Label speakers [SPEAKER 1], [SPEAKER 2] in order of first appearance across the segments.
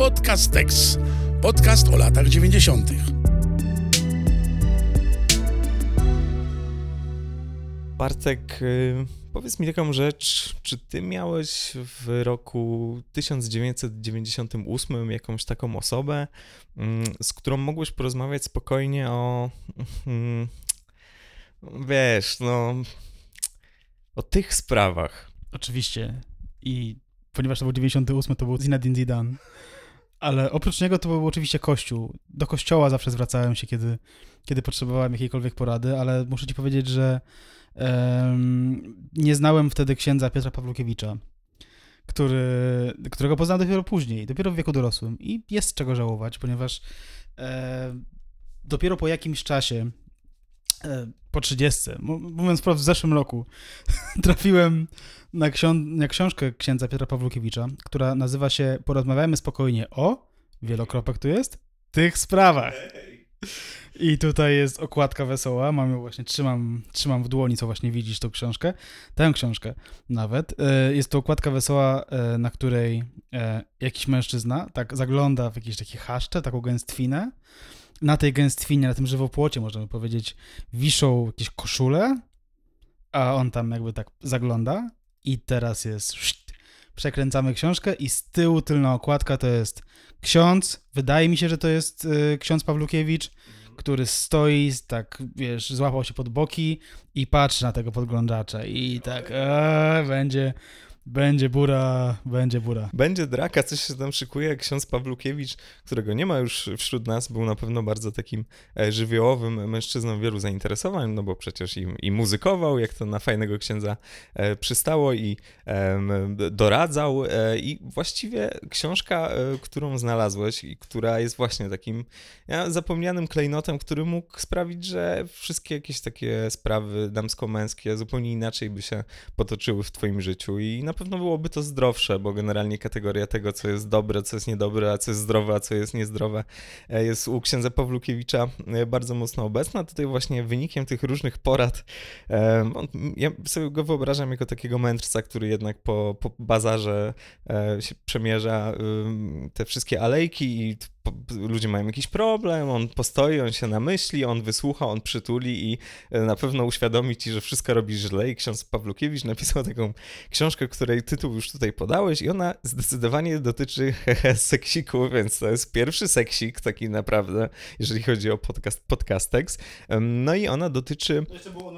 [SPEAKER 1] Podcastex. Podcast o latach 90.
[SPEAKER 2] Bartek, y, powiedz mi taką rzecz, czy ty miałeś w roku 1998 jakąś taką osobę, mm, z którą mogłeś porozmawiać spokojnie o, mm, wiesz, no, o tych sprawach?
[SPEAKER 3] Oczywiście. I ponieważ to był 98, to był Zinedine Zidane. Ale oprócz niego to był oczywiście Kościół. Do Kościoła zawsze zwracałem się, kiedy, kiedy potrzebowałem jakiejkolwiek porady, ale muszę ci powiedzieć, że um, nie znałem wtedy księdza Piotra Pawlukiewicza, który, którego poznałem dopiero później, dopiero w wieku dorosłym. I jest czego żałować, ponieważ e, dopiero po jakimś czasie, po 30, mówiąc wprost w zeszłym roku, trafiłem na, na książkę księdza Piotra Pawlukiewicza, która nazywa się Porozmawiajmy spokojnie o, wielokropek tu jest, tych sprawach. I tutaj jest okładka wesoła, mam ją właśnie, trzymam, trzymam w dłoni, co właśnie widzisz tą książkę, tę książkę nawet. E, jest to okładka wesoła, e, na której e, jakiś mężczyzna tak zagląda w jakieś takie chaszcze, taką gęstwinę. Na tej gęstwinie, na tym żywopłocie, można by powiedzieć, wiszą jakieś koszule, a on tam jakby tak zagląda i teraz jest. Przekręcamy książkę i z tyłu tylna okładka to jest ksiądz. Wydaje mi się, że to jest y, ksiądz Pawlukiewicz, który stoi, tak wiesz, złapał się pod boki i patrzy na tego podglądacza. I tak, e, będzie będzie bura, będzie bura.
[SPEAKER 2] Będzie draka, coś się tam szykuje. Ksiądz Pawlukiewicz, którego nie ma już wśród nas, był na pewno bardzo takim e, żywiołowym mężczyzną wielu zainteresowań, no bo przecież i, i muzykował, jak to na fajnego księdza e, przystało i e, doradzał. I właściwie książka, którą znalazłeś i która jest właśnie takim zapomnianym klejnotem, który mógł sprawić, że wszystkie jakieś takie sprawy damsko-męskie zupełnie inaczej by się potoczyły w twoim życiu i na pewno byłoby to zdrowsze, bo generalnie kategoria tego, co jest dobre, co jest niedobre, a co jest zdrowe, a co jest niezdrowe, e, jest u księdza Pawlukiewicza e, bardzo mocno obecna. Tutaj właśnie wynikiem tych różnych porad, e, ja sobie go wyobrażam jako takiego mędrca, który jednak po, po bazarze się przemierza te wszystkie alejki i ludzie mają jakiś problem, on postoi, on się namyśli, on wysłucha, on przytuli i e, na pewno uświadomi ci, że wszystko robisz źle i ksiądz Pawlukiewicz napisał taką książkę, której tytuł już tutaj podałeś i ona zdecydowanie dotyczy seksiku, więc to jest pierwszy seksik taki naprawdę, jeżeli chodzi o podcast, podcastex. No i ona dotyczy...
[SPEAKER 3] Jeszcze było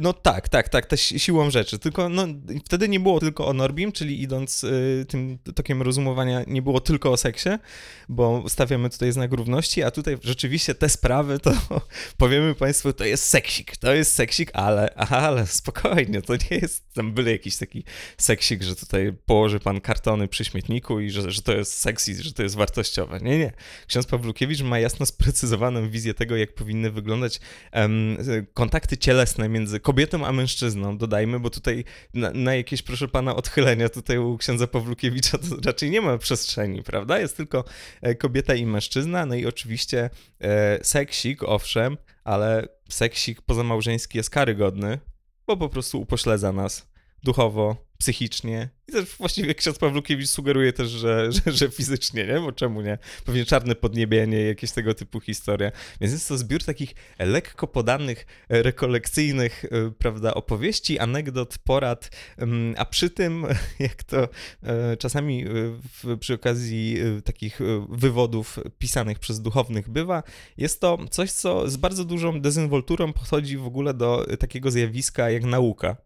[SPEAKER 2] no tak, tak, tak, też siłą rzeczy. Tylko no, wtedy nie było tylko o Norbim, czyli idąc y, tym tokiem rozumowania, nie było tylko o seksie, bo stawiamy tutaj znak równości, a tutaj rzeczywiście te sprawy to powiemy Państwu, to jest seksik, to jest seksik, ale, ale spokojnie, to nie jest tam byle jakiś taki seksik, że tutaj położy Pan kartony przy śmietniku i że, że to jest seksy, że to jest wartościowe. Nie, nie. Ksiądz Pawlukiewicz ma jasno sprecyzowaną wizję tego, jak powinny wyglądać kontakty cielesne między kobietą a mężczyzną, dodajmy, bo tutaj na, na, jakieś, proszę pana, odchylenia tutaj u księdza Pawlukiewicza to raczej nie ma przestrzeni, prawda? Jest tylko e, kobieta i mężczyzna, no i oczywiście e, seksik, owszem, ale seksik pozamałżeński jest karygodny, bo po prostu upośledza nas duchowo, psychicznie i też właściwie ksiądz Pawlukiewicz sugeruje też, że, że, że, fizycznie, nie? Bo czemu nie? Pewnie czarne podniebienie, jakieś tego typu historie. Więc jest to zbiór takich lekko podanych, rekolekcyjnych, e, prawda, opowieści, anegdot, porad, a przy tym, jak to e, czasami e, w, przy okazji takich wywodów pisanych przez duchownych bywa, jest to coś, co z bardzo dużą dezynwolturą podchodzi w ogóle do takiego zjawiska jak nauka.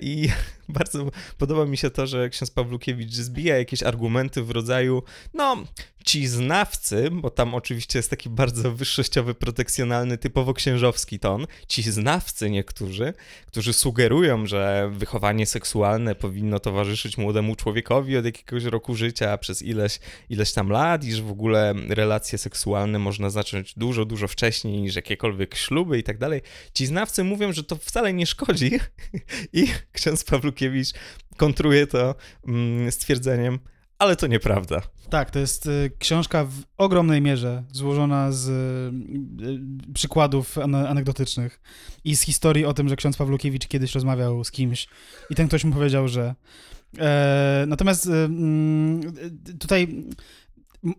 [SPEAKER 2] I bardzo podoba mi się to, że ksiądz Pawlukiewicz zbija jakieś argumenty w rodzaju, no, ci znawcy, bo tam oczywiście jest taki bardzo wyższościowy, protekcjonalny, typowo księżowski ton, ci znawcy niektórzy, którzy sugerują, że wychowanie seksualne powinno towarzyszyć młodemu człowiekowi od jakiegoś roku życia przez ileś, ileś tam lat i że w ogóle relacje seksualne można zacząć dużo, dużo wcześniej niż jakiekolwiek śluby i tak dalej. Ci znawcy mówią, że to wcale nie szkodzi i ksiądz Pawlukiewicz kontruje to mm, stwierdzeniem, ale to nieprawda.
[SPEAKER 3] Tak, to jest y, książka w ogromnej mierze złożona z y, przykładów ane- anegdotycznych i z historii o tym, że ksiądz Pawlukiewicz kiedyś rozmawiał z kimś i ten ktoś mu powiedział, że. E, natomiast y, mm, y, tutaj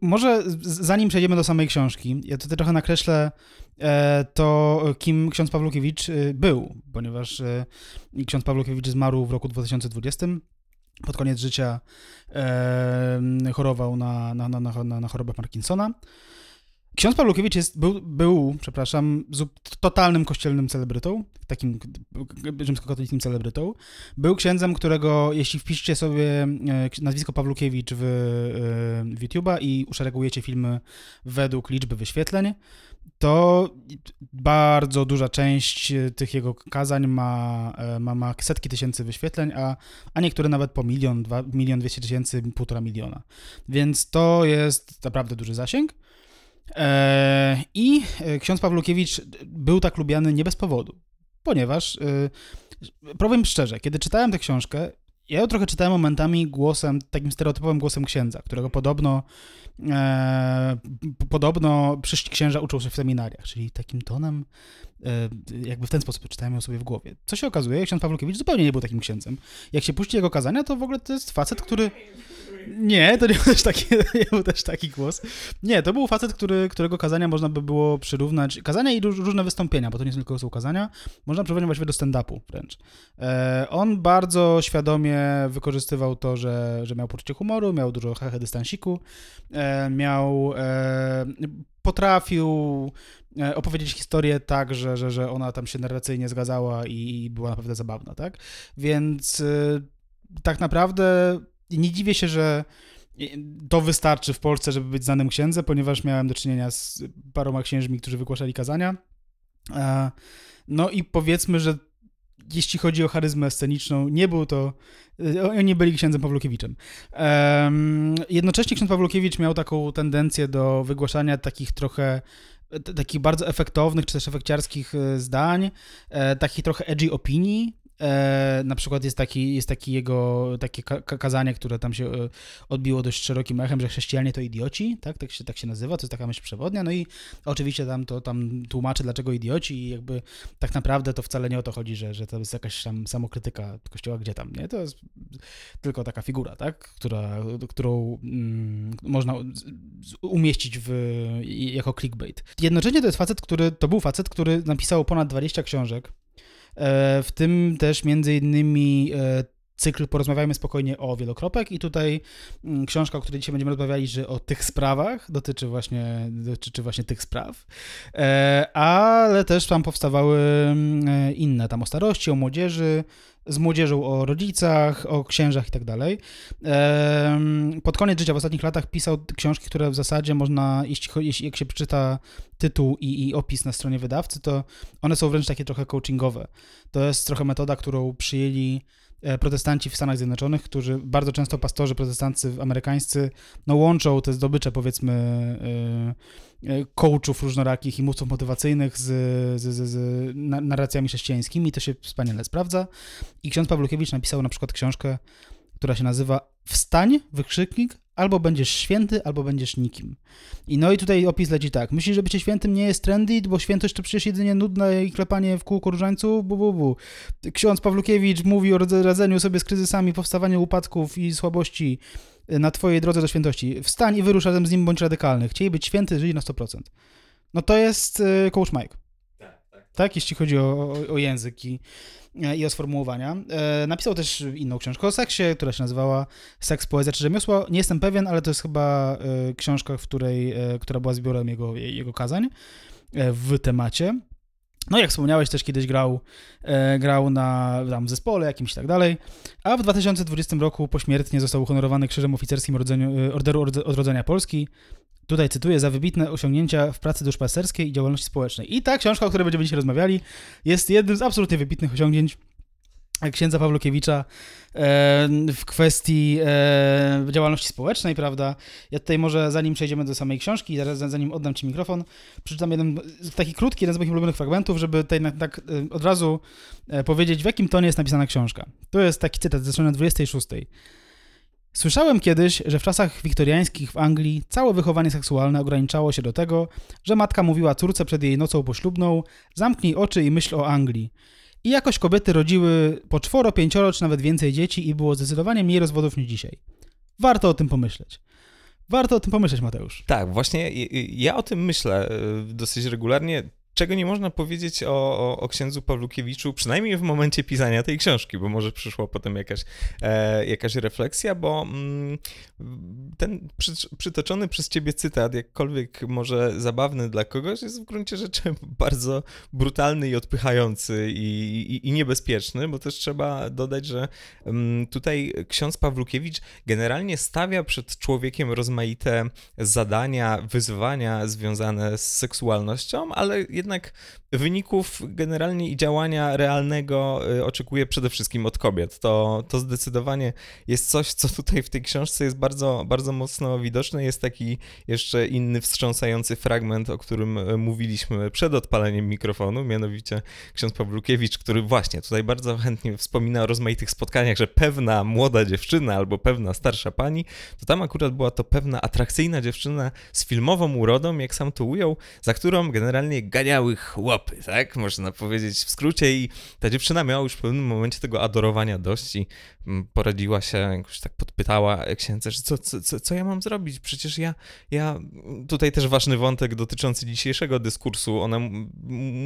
[SPEAKER 3] może zanim przejdziemy do samej książki, ja tutaj trochę nakreślę e, to, kim ksiądz Pawlukiewicz y, był, ponieważ y, ksiądz Pawlukiewicz zmarł w roku 2020 pod koniec życia e, chorował na, na, na, na chorobę Parkinsona. Ksiądz Pawlukiewicz jest, był, był, przepraszam, totalnym kościelnym celebrytą, takim rzymskokatolickim celebrytą. Był księdzem, którego, jeśli wpiszcie sobie e, nazwisko Pawlukiewicz w, e, w YouTube'a i uszeregujecie filmy według liczby wyświetleń, to bardzo duża część e, tych jego kazań ma, ma, ma setki tysięcy wyświetleń, a, a niektóre nawet po milion, dwa, milion dwieście tysięcy, półtora miliona. Więc to jest naprawdę duży zasięg. E, I e, ksiądz Pawlukiewicz był tak lubiany nie bez powodu, ponieważ, e, powiem szczerze, kiedy czytałem tę książkę, ja ją trochę czytałem momentami głosem, takim stereotypowym głosem księdza, którego podobno e, podobno przyszli księża uczą się w seminariach, czyli takim tonem, e, jakby w ten sposób czytałem ją sobie w głowie. Co się okazuje, ksiądz Pawlukiewicz zupełnie nie był takim księdzem. Jak się puści jego kazania, to w ogóle to jest facet, który... Nie, to nie był też taki, nie był też taki głos. Nie, to był facet, który, którego kazania można by było przyrównać, kazania i róż- różne wystąpienia, bo to nie są tylko są kazania, można przyrównać właściwie do stand-upu wręcz. E, on bardzo świadomie wykorzystywał to, że, że miał poczucie humoru, miał dużo hehe dystansiku, e, miał, e, potrafił opowiedzieć historię tak, że, że, że ona tam się narracyjnie zgadzała i, była naprawdę zabawna, tak? Więc tak naprawdę nie dziwię się, że to wystarczy w Polsce, żeby być znanym księdzem, ponieważ miałem do czynienia z paroma księżmi, którzy wygłaszali kazania. E, No i powiedzmy, że jeśli chodzi o charyzmę sceniczną, nie był to. e, Oni byli księdzem Pawłukiewiczem. Em, Jednocześnie ksiądz Pawłukiewicz miał taką tendencję do wygłaszania takich trochę takich bardzo efektownych, czy też efekciarskich e, zdań, takich trochę edgy opinii. E, na przykład jest taki, jest taki jego takie ka- ka- kazanie, które tam się e, odbiło dość szerokim echem, że chrześcijanie to idioci, tak? Tak się, tak się nazywa, to jest taka myśl przewodnia. No i oczywiście tam to tam tłumaczy, dlaczego idioci, i jakby tak naprawdę to wcale nie o to chodzi, że, że to jest jakaś tam samokrytyka kościoła, gdzie tam, nie? To jest tylko taka figura, tak? Która, którą mm, można umieścić w, jako clickbait. Jednocześnie to jest facet, który, to był facet, który napisał ponad 20 książek, w tym też między innymi e, cykl Porozmawiajmy spokojnie o wielokropek i tutaj mm, książka, o której dzisiaj będziemy rozmawiali, że o tych sprawach, dotyczy właśnie, dotyczy właśnie tych spraw, e, ale też tam powstawały mm, e, inne, tam o starości, o młodzieży, z młodzieżą o rodzicach, o księżach i tak dalej. Pod koniec życia, w ostatnich latach pisał książki, które w zasadzie można, jeśli, jeśli jak się przeczyta tytuł i, i opis na stronie wydawcy, to one są wręcz takie trochę coachingowe. To jest trochę metoda, którą przyjęli protestanci w Stanach Zjednoczonych, którzy bardzo często pastorzy protestancy amerykańscy no, łączą te zdobycze powiedzmy e, e, coachów różnorakich i mówców motywacyjnych z, z, z, z na- narracjami chrześcijańskimi. To się wspaniale sprawdza. I ksiądz Pawlukiewicz napisał na przykład książkę, która się nazywa Wstań, wykrzyknik, albo będziesz święty, albo będziesz nikim. I no i tutaj opis leci tak. Myślisz, że bycie świętym nie jest trendy, bo świętość to przecież jedynie nudne i klepanie w kółko różańców? Bu, bu, bu. Ksiądz Pawlukiewicz mówi o radzeniu sobie z kryzysami, powstawaniu upadków i słabości y, na twojej drodze do świętości. Wstań i wyrusz razem z nim, bądź radykalny. Chcieli być święty, żyli na 100%. No to jest y, coach Mike. Tak, jeśli chodzi o, o, o język i, e, i o sformułowania. E, napisał też inną książkę o seksie, która się nazywała Seks, poezja czy rzemiosło. Nie jestem pewien, ale to jest chyba e, książka, w której, e, która była zbiorem jego, jego kazań e, w temacie. No jak wspomniałeś, też kiedyś grał, e, grał na tam, zespole jakimś i tak dalej, a w 2020 roku pośmiertnie został uhonorowany Krzyżem Oficerskim e, Orderu Odrodzenia Polski. Tutaj cytuję, za wybitne osiągnięcia w pracy duszpasterskiej i działalności społecznej. I ta książka, o której będziemy dzisiaj rozmawiali, jest jednym z absolutnie wybitnych osiągnięć księdza Pawlukiewicza e, w kwestii e, działalności społecznej, prawda? Ja tutaj może, zanim przejdziemy do samej książki, zaraz zanim oddam Ci mikrofon, przeczytam jeden taki krótki, jeden z moich ulubionych fragmentów, żeby tutaj tak e, od razu e, powiedzieć, w jakim tonie jest napisana książka. To jest taki cytat ze strony 26. Słyszałem kiedyś, że w czasach wiktoriańskich w Anglii całe wychowanie seksualne ograniczało się do tego, że matka mówiła córce przed jej nocą poślubną: zamknij oczy i myśl o Anglii. I jakoś kobiety rodziły po czworo, pięcioro czy nawet więcej dzieci i było zdecydowanie mniej rozwodów niż dzisiaj. Warto o tym pomyśleć. Warto o tym pomyśleć, Mateusz.
[SPEAKER 2] Tak, właśnie ja o tym myślę y, dosyć regularnie czego nie można powiedzieć o, o, o, księdzu Pawlukiewiczu, przynajmniej w momencie pisania tej książki, bo może przyszła potem jakaś, e, jakaś refleksja, bo mm, ten przy, przytoczony przez ciebie cytat, jakkolwiek może zabawny dla kogoś, jest w gruncie rzeczy bardzo brutalny i odpychający i, i, i niebezpieczny, bo też trzeba dodać, że mm, tutaj ksiądz Pawlukiewicz generalnie stawia przed człowiekiem rozmaite zadania, wyzwania związane z seksualnością, ale jednak wyników generalnie i działania realnego y, oczekuję przede wszystkim od kobiet. To, to zdecydowanie jest coś, co tutaj w tej książce jest bardzo, bardzo mocno widoczne. Jest taki jeszcze inny wstrząsający fragment, o którym y, mówiliśmy przed odpaleniem mikrofonu, mianowicie ksiądz Pawlukiewicz, który właśnie tutaj bardzo chętnie wspomina o rozmaitych spotkaniach, że pewna młoda dziewczyna albo pewna starsza pani, to tam akurat była to pewna atrakcyjna dziewczyna z filmową urodą, jak sam to ujął, za którą generalnie ganiały chłopy, tak? Można powiedzieć w skrócie i ta dziewczyna miała już w pewnym momencie tego adorowania dość i mm, poradziła się, jakoś tak podpytała księdza, że co, co, co ja mam zrobić? Przecież ja, ja, tutaj też ważny wątek dotyczący dzisiejszego dyskursu, ona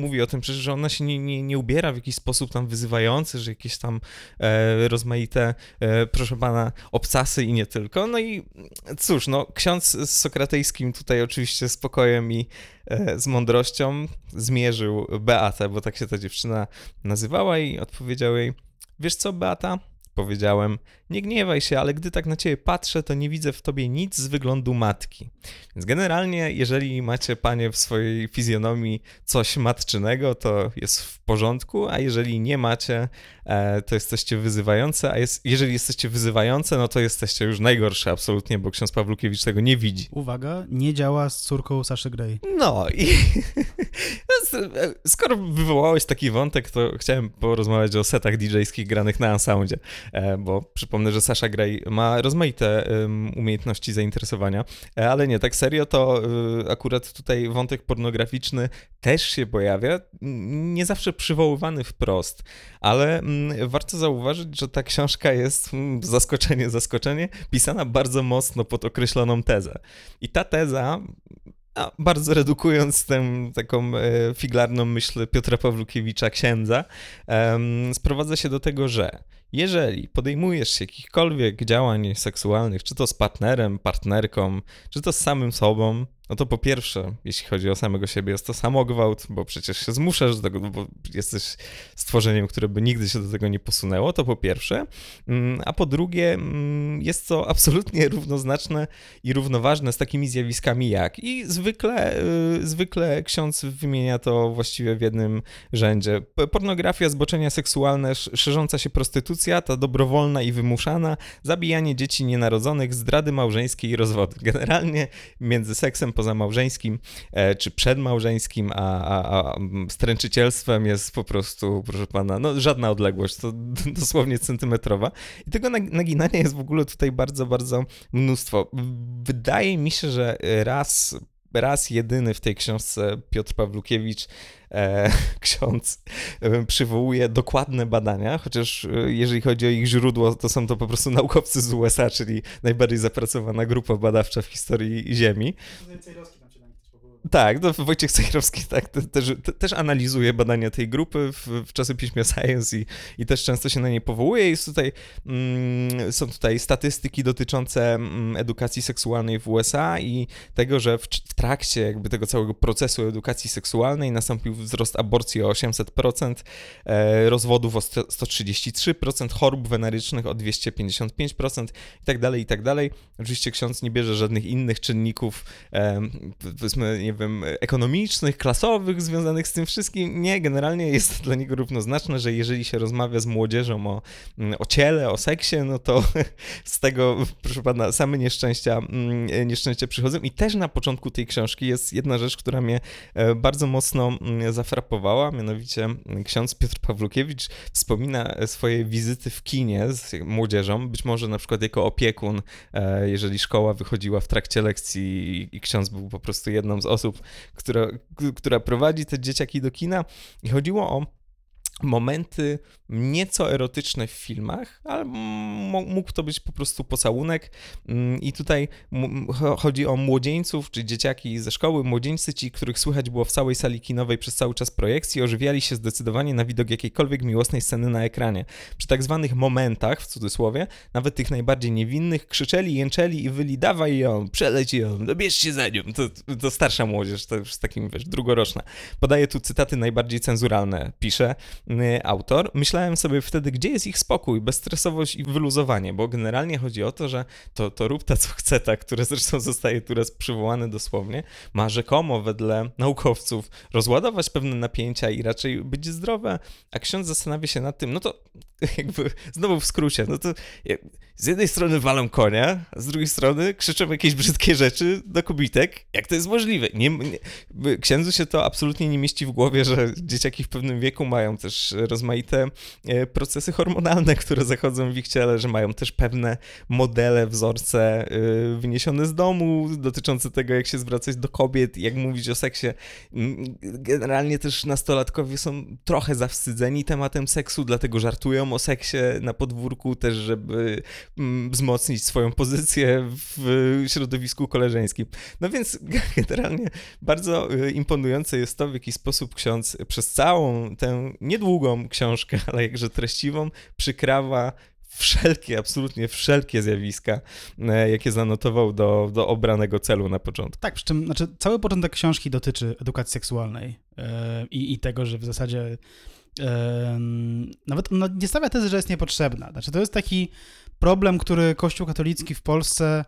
[SPEAKER 2] mówi o tym przecież, że ona się nie, nie, nie ubiera w jakiś sposób tam wyzywający, że jakieś tam e, rozmaite, e, proszę pana, obcasy i nie tylko. No i cóż, no ksiądz z Sokratejskim tutaj oczywiście spokojem i z mądrością zmierzył Beatę, bo tak się ta dziewczyna nazywała i odpowiedział jej, wiesz co Beata? Powiedziałem, nie gniewaj się, ale gdy tak na ciebie patrzę, to nie widzę w tobie nic z wyglądu matki. Więc generalnie, jeżeli macie panie w swojej fizjonomii coś matczynego, to jest w porządku, a jeżeli nie macie, e, to jesteście wyzywające, a jest, jeżeli jesteście wyzywające, no to jesteście już najgorsze absolutnie, bo ksiądz Pawlukiewicz tego nie widzi.
[SPEAKER 3] Uwaga, nie działa z córką Saszy Grey.
[SPEAKER 2] No i skoro wywołałeś taki wątek, to chciałem porozmawiać o setach DJ-skich granych na Unsoundzie, e, bo przypomnę, że Sasha Grey ma rozmaite umiejętności zainteresowania, e, ale nie, tak serio, to akurat tutaj wątek pornograficzny też się pojawia, nie zawsze przywoływany wprost, ale warto zauważyć, że ta książka jest, zaskoczenie, zaskoczenie, pisana bardzo mocno pod określoną tezę. I ta teza bardzo redukując tę taką e, figlarną myśl Piotra Pawlukiewicza, księdza, sprowadza się do tego, że jeżeli podejmujesz jakichkolwiek działań seksualnych, czy to z partnerem, partnerką, czy to z samym sobą, no to po pierwsze, jeśli chodzi o samego siebie, jest to samogwałt, bo przecież się zmuszasz do tego, bo jesteś stworzeniem, które by nigdy się do tego nie posunęło, to po pierwsze. Mm, a po drugie, mm, jest to absolutnie równoznaczne i równoważne z takimi zjawiskami jak. I zwykle, y, zwykle ksiądz wymienia to właściwie w jednym rzędzie. Pornografia, zboczenia seksualne, szerząca się prostytucja, ta dobrowolna i wymuszana, zabijanie dzieci nienarodzonych, zdrady małżeńskie i rozwody. Generalnie między seksem pozamałżeńskim e, czy przedmałżeńskim, a, a, a stręczycielstwem jest po prostu, proszę pana, no żadna odległość, to dosłownie centymetrowa. I tego naginania jest w ogóle tutaj bardzo, bardzo mnóstwo. Wydaje mi się, że raz raz jedyny w tej książce Piotr Pawlukiewicz, e, ksiądz, e, przywołuje dokładne badania, chociaż e, jeżeli chodzi o ich źródło, to są to po prostu naukowcy z USA, czyli najbardziej zapracowana grupa badawcza w historii Ziemi. Tak, to Wojciech Cejrowski tak, też, też analizuje badania tej grupy w, w czasopiśmie Science i, i też często się na nie powołuje. Jest tutaj, mm, są tutaj statystyki dotyczące mm, edukacji seksualnej w USA i tego, że w, w, trakcie jakby tego całego procesu edukacji seksualnej nastąpił wzrost aborcji o 800%, e, rozwodów o 133%, chorób wenerycznych o 255% i tak dalej, i tak dalej. Oczywiście ksiądz nie bierze żadnych innych czynników, e, powiedzmy, nie wiem, ekonomicznych, klasowych związanych z tym wszystkim. Nie, generalnie jest to dla niego równoznaczne, że jeżeli się rozmawia z młodzieżą o, mm, o ciele, o seksie, no to z tego, proszę pana, same nieszczęścia, mm, nieszczęścia przychodzą. I też na początku tej książki jest jedna rzecz, która mnie e, bardzo mocno mm, zafrapowała, mianowicie ksiądz Piotr Pawlukiewicz wspomina swoje wizyty w kinie z młodzieżą, być może na przykład jako opiekun, e, jeżeli szkoła wychodziła w trakcie lekcji i ksiądz był po prostu jedną z osób, która, która prowadzi te dzieciaki do kina. I chodziło o momenty nieco erotyczne w filmach, ale mógł to być po prostu pocałunek. Mm, I tutaj chodzi o młodzieńców, czy dzieciaki ze szkoły. Młodzieńcy ci, których słychać było w całej sali kinowej przez cały czas projekcji, ożywiali się zdecydowanie na widok jakiejkolwiek miłosnej sceny na ekranie. Przy tak zwanych momentach, w cudzysłowie, nawet tych najbardziej niewinnych, krzyczeli, jęczeli i wyli, dawaj ją, przeleć ją, dobierzcie za nią. To, to starsza młodzież, to już takim, wiesz, drugoroczna. Podaję tu cytaty najbardziej cenzuralne, pisze y, autor. Myślę, myślałem sobie wtedy, gdzie jest ich spokój, bezstresowość i wyluzowanie, bo generalnie chodzi o to, że to, to chce, ta, które zresztą zostaje tu raz przywołane dosłownie, ma rzekomo wedle naukowców rozładować pewne napięcia i raczej być zdrowe, a ksiądz zastanawia się nad tym, no to jakby znowu w skrócie, no to z jednej strony walą konia, z drugiej strony krzyczą jakieś brzydkie rzeczy do kubitek. Jak to jest możliwe? Nie, nie, księdzu się to absolutnie nie mieści w głowie, że dzieciaki w pewnym wieku mają też rozmaite e, procesy hormonalne, które zachodzą w ich ciele, że mają też pewne modele, wzorce e, wyniesione z domu dotyczące tego, jak się zwracać do kobiet, jak mówić o seksie. Generalnie też nastolatkowie są trochę zawstydzeni tematem seksu, dlatego żartują o seksie na podwórku też, żeby Mm, wzmocnić swoją pozycję w środowisku koleżeńskim. No więc generalnie bardzo y, imponujące jest to, w jaki sposób ksiądz przez całą tę niedługą książkę, ale jakże treściwą, przykrawa wszelkie, absolutnie wszelkie zjawiska, e, jakie zanotował do, do obranego celu na początku.
[SPEAKER 3] Tak, przy czym znaczy, cały początek książki dotyczy edukacji seksualnej yy, i tego, że w zasadzie nawet no, nie stawia tezy, że jest niepotrzebna. Znaczy, to jest taki problem, który Kościół katolicki w Polsce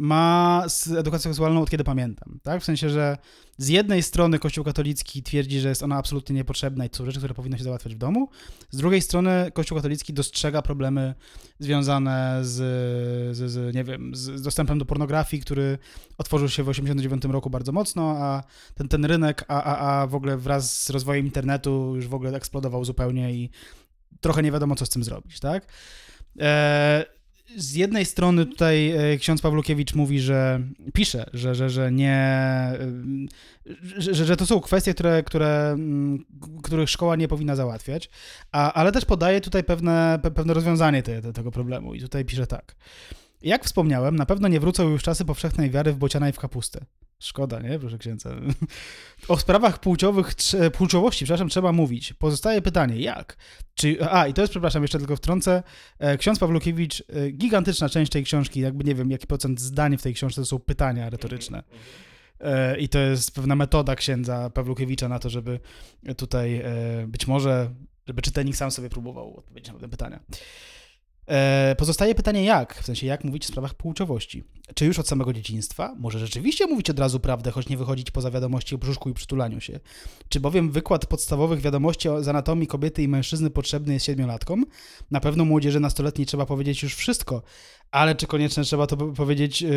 [SPEAKER 3] ma z edukacją seksualną od kiedy pamiętam, tak? W sensie, że z jednej strony Kościół katolicki twierdzi, że jest ona absolutnie niepotrzebna i to są rzeczy, które powinno się załatwiać w domu, z drugiej strony Kościół katolicki dostrzega problemy związane z, z, z nie wiem, z dostępem do pornografii, który otworzył się w 1989 roku bardzo mocno, a ten, ten rynek, a, a, a w ogóle wraz z rozwojem internetu już w ogóle eksplodował zupełnie i trochę nie wiadomo, co z tym zrobić, tak? E, z jednej strony tutaj e, ksiądz Pawlukiewicz mówi, że pisze, że, że, że nie, e, że, że to są kwestie, które, które, mm, których szkoła nie powinna załatwiać, a, ale też podaje tutaj pewne, pewne rozwiązanie te, te, tego problemu i tutaj pisze tak. Jak wspomniałem, na pewno nie wrócą już czasy powszechnej wiary w bociana i w kapustę. Szkoda, nie? Proszę księdza. O sprawach płciowych, płciowości, przepraszam, trzeba mówić. Pozostaje pytanie, jak? Czy, a, i to jest, przepraszam, jeszcze tylko wtrącę. E, ksiądz Pawlukiewicz, e, gigantyczna część tej książki, jakby nie wiem, jaki procent zdań w tej książce to są pytania retoryczne. E, I to jest pewna metoda księdza Pawlukiewicza na to, żeby tutaj być może, żeby czytelnik sam sobie próbował odpowiedzieć na pewne pytania. E, pozostaje pytanie jak, w sensie jak mówić w sprawach płciowości. Czy już od samego dzieciństwa? Może rzeczywiście mówić od razu prawdę, choć nie wychodzić poza wiadomości o brzuszku i przytulaniu się? Czy bowiem wykład podstawowych wiadomości z anatomii kobiety i mężczyzny potrzebny jest siedmiolatkom? Na pewno młodzieży nastoletniej trzeba powiedzieć już wszystko, ale czy koniecznie trzeba to powiedzieć, yy,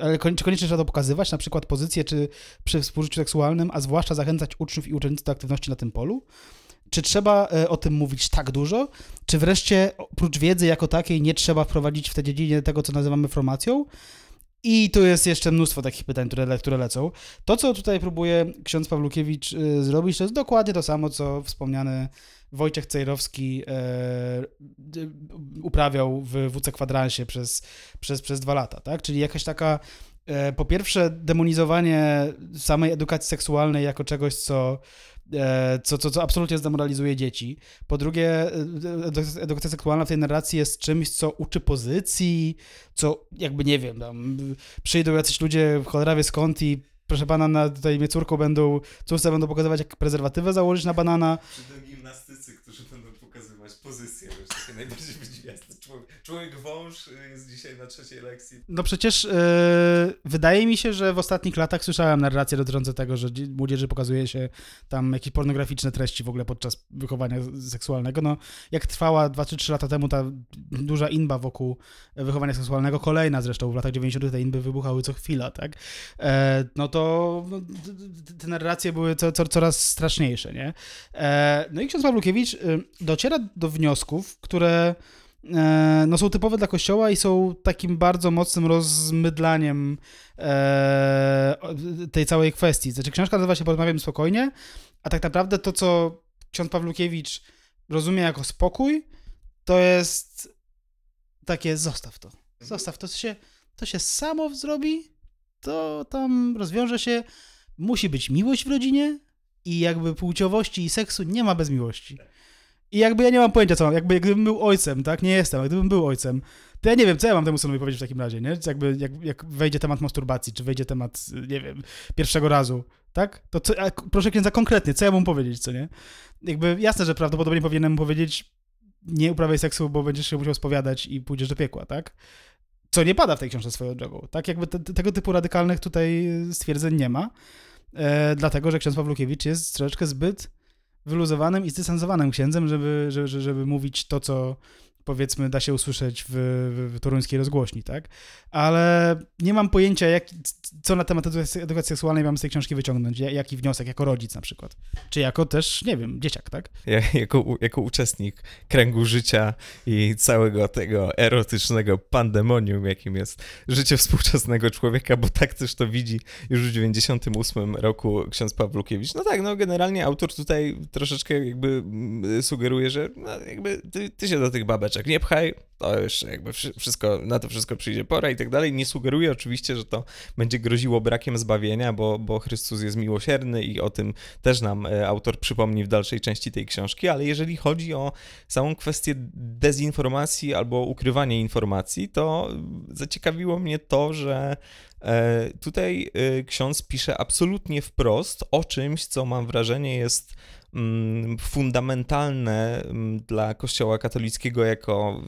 [SPEAKER 3] ale czy koniecznie trzeba to pokazywać, na przykład pozycję czy przy współżyciu seksualnym, a zwłaszcza zachęcać uczniów i uczennic do aktywności na tym polu? Czy trzeba e, o tym mówić tak dużo? Czy wreszcie oprócz wiedzy jako takiej nie trzeba wprowadzić w tę dziedzinę tego, co nazywamy formacją? I tu jest jeszcze mnóstwo takich pytań, które, które lecą. To, co tutaj próbuje ksiądz Pawlukiewicz e, zrobić, to jest dokładnie to samo, co wspomniany Wojciech Cejrowski e, uprawiał w WC Kwadransie przez, przez, przez dwa lata, tak? Czyli jakaś taka, po pierwsze, demonizowanie samej edukacji seksualnej jako czegoś, co co, co, co absolutnie zdemoralizuje dzieci. Po drugie, e, edukacja seksualna w tej narracji jest czymś, co uczy pozycji, co jakby, nie wiem, tam przyjdą jacyś ludzie, cholera wie skąd i proszę pana, na tutaj mnie córką będą, córce będą pokazywać, jak prezerwatywę założyć na banana.
[SPEAKER 2] Przyjdą gimnastycy, którzy będą pokazywać pozycję, wiesz, takie najbardziej wydziwiaste. Człowiek, wąż y, jest dzisiaj na trzeciej lekcji.
[SPEAKER 3] No przecież yy, wydaje mi się, że w ostatnich latach słyszałem narracje dotyczące tego, że dzie- młodzieży pokazuje się tam jakieś pornograficzne treści w ogóle podczas wychowania seksualnego. No, jak trwała 2 czy 3 lata temu ta duża inba wokół wychowania seksualnego, kolejna zresztą w latach 90. te inby wybuchały co chwila, tak? E, no to no, te narracje były co, co, coraz straszniejsze, nie? E, no i ksiądz Pawlukiewicz y, dociera do wniosków, które no, są typowe dla Kościoła i są takim bardzo mocnym rozmydlaniem e, tej całej kwestii. Znaczy, książka nazywa się Porozmawiam spokojnie, a tak naprawdę to, co ksiądz Pawlukiewicz rozumie jako spokój, to jest takie zostaw to. Zostaw to, to się, to się samo zrobi, to tam rozwiąże się. Musi być miłość w rodzinie i jakby płciowości i seksu nie ma bez miłości. I jakby ja nie mam pojęcia, co mam. Jakby gdybym był ojcem, tak? Nie jestem, ale gdybym był ojcem, to ja nie wiem, co ja mam temu synowi powiedzieć w takim razie, nie? Jakby, jak, jak wejdzie temat masturbacji, czy wejdzie temat, nie wiem, pierwszego razu, tak? To co, a, proszę księdza konkretnie, co ja mam powiedzieć, co nie? Jakby jasne, że prawdopodobnie powinienem powiedzieć nie uprawiaj seksu, bo będziesz się musiał spowiadać i pójdziesz do piekła, tak? Co nie pada w tej książce swoją drogą, tak? Jakby te, tego typu radykalnych tutaj stwierdzeń nie ma, e, dlatego, że ksiądz Pawlukiewicz jest troszeczkę zbyt wyluzowanym i zdystansowanym księdzem, żeby, żeby, żeby mówić to, co powiedzmy da się usłyszeć w, w, toruńskiej rozgłośni, tak? Ale nie mam pojęcia, jak, co na temat edukacji, seksualnej mam z tej książki wyciągnąć, ja- jaki wniosek, jako rodzic na przykład. Czy jako też, nie wiem, dzieciak, tak?
[SPEAKER 2] Ja, jako, jako uczestnik kręgu życia i całego tego erotycznego pandemonium, jakim jest życie współczesnego człowieka, bo tak też to widzi już w 98 roku ksiądz Pawlukiewicz. No tak, no generalnie autor tutaj troszeczkę jakby mm, sugeruje, że no jakby ty, ty się do tych babeczek nie pchaj, to już jakby wszy- wszystko, na to wszystko przyjdzie pora i tak dalej. Nie sugeruje oczywiście, że to będzie groziło brakiem zbawienia, bo, bo Chrystus jest miłosierny i o tym też nam e, autor przypomni w dalszej części tej książki, ale jeżeli chodzi o samą kwestię dezinformacji albo ukrywania informacji, to zaciekawiło mnie to, że e, tutaj e, ksiądz pisze absolutnie wprost o czymś, co mam wrażenie jest fundamentalne mm, dla Kościoła katolickiego jako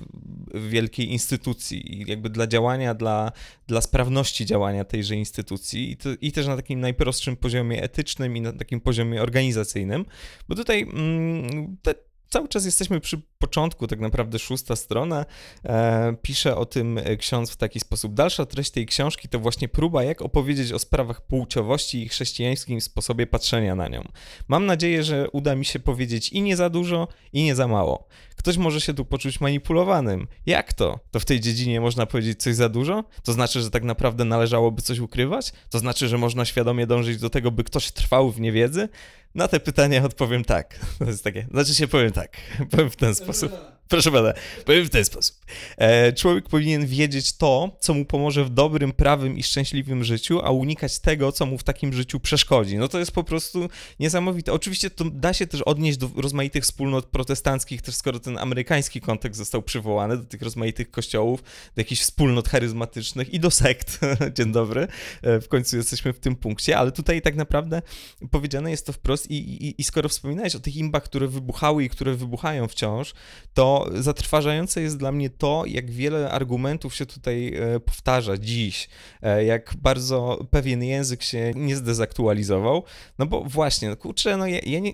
[SPEAKER 2] wielkiej instytucji jakby dla działania, dla, dla sprawności działania tejże instytucji i, to, i też na takim najprostszym poziomie etycznym i na takim poziomie organizacyjnym, bo tutaj mm, te, cały czas jesteśmy przy początku, tak naprawdę szósta strona. E, pisze o tym ksiądz w taki sposób. Dalsza treść tej książki to właśnie próba, jak opowiedzieć o sprawach płciowości i chrześcijańskim sposobie patrzenia na nią. Mam nadzieję, że uda mi się powiedzieć i nie za dużo, i nie za mało. Ktoś może się tu poczuć manipulowanym. Jak to? To w tej dziedzinie można powiedzieć coś za dużo? To znaczy, że tak naprawdę należałoby coś ukrywać? To znaczy, że można świadomie dążyć do tego, by ktoś trwał w niewiedzy? Na te pytania odpowiem tak. To jest takie, znaczy się powiem tak. Powiem w ten sposób. Proszę pana, powiem w ten sposób. E, człowiek powinien wiedzieć to, co mu pomoże w dobrym, prawym i szczęśliwym życiu, a unikać tego, co mu w takim życiu przeszkodzi. No to jest po prostu niesamowite. Oczywiście to da się też odnieść do rozmaitych wspólnot protestanckich, też skoro ten amerykański kontekst został przywołany, do tych rozmaitych kościołów, do jakichś wspólnot charyzmatycznych i do sekt. Dzień dobry. E, w końcu jesteśmy w tym punkcie, ale tutaj tak naprawdę powiedziane jest to wprost i, i, i skoro wspominałeś o tych imbach, które wybuchały i które wybuchają wciąż, to zatrważające jest dla mnie to, jak wiele argumentów się tutaj e, powtarza dziś, e, jak bardzo pewien język się nie zdezaktualizował, no bo właśnie, no kurczę, no ja, ja nie,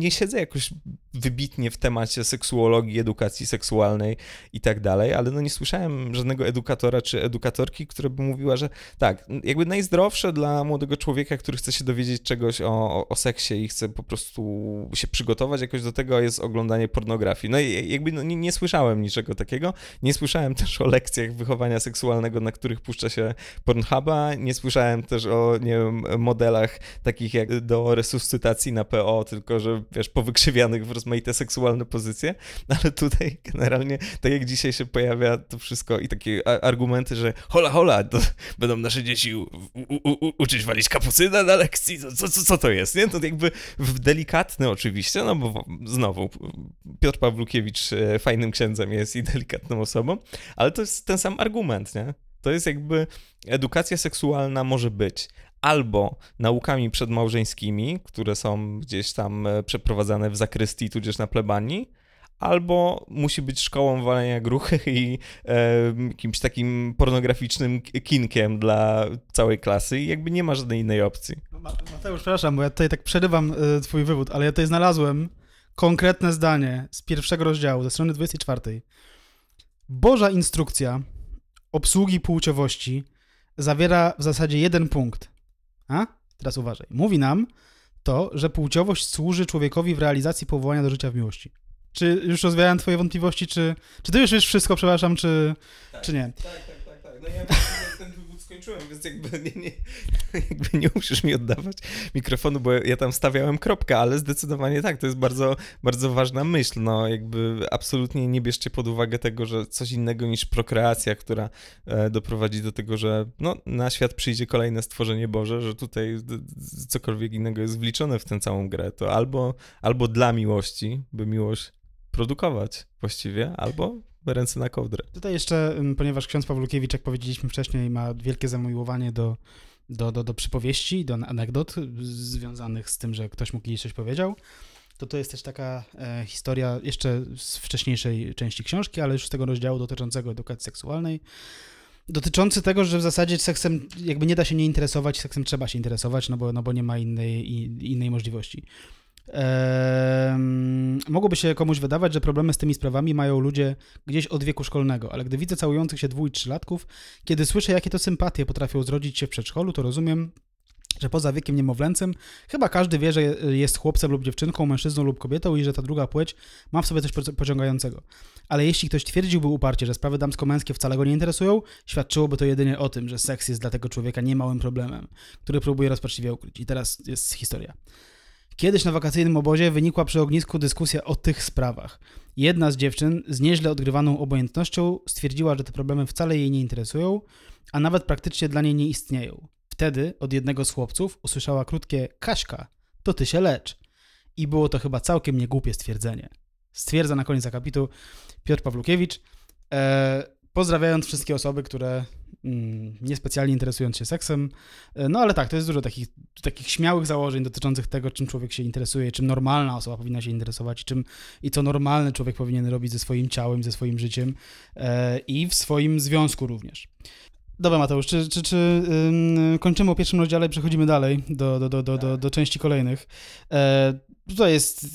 [SPEAKER 2] nie siedzę jakoś wybitnie w temacie seksuologii, edukacji seksualnej i tak dalej, ale no nie słyszałem żadnego edukatora czy edukatorki, która by mówiła, że tak, jakby najzdrowsze dla młodego człowieka, który chce się dowiedzieć czegoś o, o, o seksie i chce po prostu się przygotować jakoś do tego, jest oglądanie pornografii. No i jakby no, nie, nie słyszałem niczego takiego. Nie słyszałem też o lekcjach wychowania seksualnego, na których puszcza się Pornhuba. Nie słyszałem też o, nie wiem, modelach takich jak do resuscytacji na PO, tylko że, wiesz, powykrzywianych w rozmaite seksualne pozycje. Ale tutaj generalnie, tak jak dzisiaj się pojawia to wszystko i takie argumenty, że hola, hola, będą nasze dzieci u, u, u, uczyć walić kapucyna na lekcji, co, co, co to jest, nie? To jakby w delikatny oczywiście, no bo znowu Piotr Pawlukiewicz e, fajnym księdzem jest i delikatną osobą, ale to jest ten sam argument, nie? To jest jakby edukacja seksualna może być albo naukami przedmałżeńskimi, które są gdzieś tam e, przeprowadzane w zakrystii tudzież na plebanii, albo musi być szkołą walenia gruchy i e, jakimś takim pornograficznym kinkiem dla całej klasy i jakby nie ma żadnej innej opcji.
[SPEAKER 3] Ma- Mateusz, przepraszam, bo ja tutaj tak przerywam y, twój wywód, ale ja tutaj znalazłem konkretne zdanie z pierwszego rozdziału, ze strony 24. Boża instrukcja obsługi płciowości zawiera w zasadzie jeden punkt. A? Teraz uważaj. Mówi nam to, że płciowość służy człowiekowi w realizacji powołania do życia w miłości. Czy już rozwiałem twoje wątpliwości, czy, czy ty już wiesz wszystko, przepraszam, czy, czy nie?
[SPEAKER 2] Tak, tak, tak, tak. No ja skończyłem, więc jakby nie, nie, jakby nie musisz mi oddawać mikrofonu, bo ja tam stawiałem kropkę, ale zdecydowanie tak, to jest bardzo, bardzo ważna myśl. No jakby absolutnie nie bierzcie pod uwagę tego, że coś innego niż prokreacja, która e, doprowadzi do tego, że no, na świat przyjdzie kolejne stworzenie Boże, że tutaj cokolwiek innego jest wliczone w tę całą grę. To albo, albo dla miłości, by miłość produkować właściwie, albo ręce na kołdrę.
[SPEAKER 3] Tutaj jeszcze, ym, ponieważ ksiądz Pawlukiewicz, jak powiedzieliśmy wcześniej, ma wielkie zamiłowanie do, do, do, do przypowieści, do anegdot związanych z tym, że ktoś mu kiedyś coś powiedział, to to jest też taka e, historia jeszcze z wcześniejszej części książki, ale już z tego rozdziału dotyczącego edukacji seksualnej, dotyczący tego, że w zasadzie seksem jakby nie da się nie interesować, seksem trzeba się interesować, no bo, no bo nie ma innej, innej możliwości. Mogłoby się komuś wydawać, że problemy z tymi sprawami mają ludzie gdzieś od wieku szkolnego, ale gdy widzę całujących się dwu i trzylatków, kiedy słyszę, jakie to sympatie potrafią zrodzić się w przedszkolu, to rozumiem, że poza wiekiem niemowlęcym chyba każdy wie, że jest chłopcem lub dziewczynką, mężczyzną lub kobietą i że ta druga płeć ma w sobie coś poci- pociągającego. Ale jeśli ktoś twierdziłby uparcie, że sprawy damsko-męskie wcale go nie interesują, świadczyłoby to jedynie o tym, że seks jest dla tego człowieka niemałym problemem, który próbuje rozpaczliwie ukryć. I teraz jest historia. Kiedyś na wakacyjnym obozie wynikła przy ognisku dyskusja o tych sprawach. Jedna z dziewczyn z nieźle odgrywaną obojętnością stwierdziła, że te problemy wcale jej nie interesują, a nawet praktycznie dla niej nie istnieją. Wtedy od jednego z chłopców usłyszała krótkie Kaśka, to ty się lecz. I było to chyba całkiem niegłupie stwierdzenie. Stwierdza na koniec akapitu Piotr Pawlukiewicz, e, pozdrawiając wszystkie osoby, które niespecjalnie interesując się seksem. E, no ale tak, to jest dużo takich, takich śmiałych założeń dotyczących tego, czym człowiek się interesuje, czym normalna osoba powinna się interesować, i czym i co normalny człowiek powinien robić ze swoim ciałem, ze swoim życiem e, i w swoim związku również. Dobra, Mateusz, czy, czy, czy ym, kończymy o pierwszym rozdziale i przechodzimy dalej do, do, do, do, do, do części kolejnych. E, tutaj jest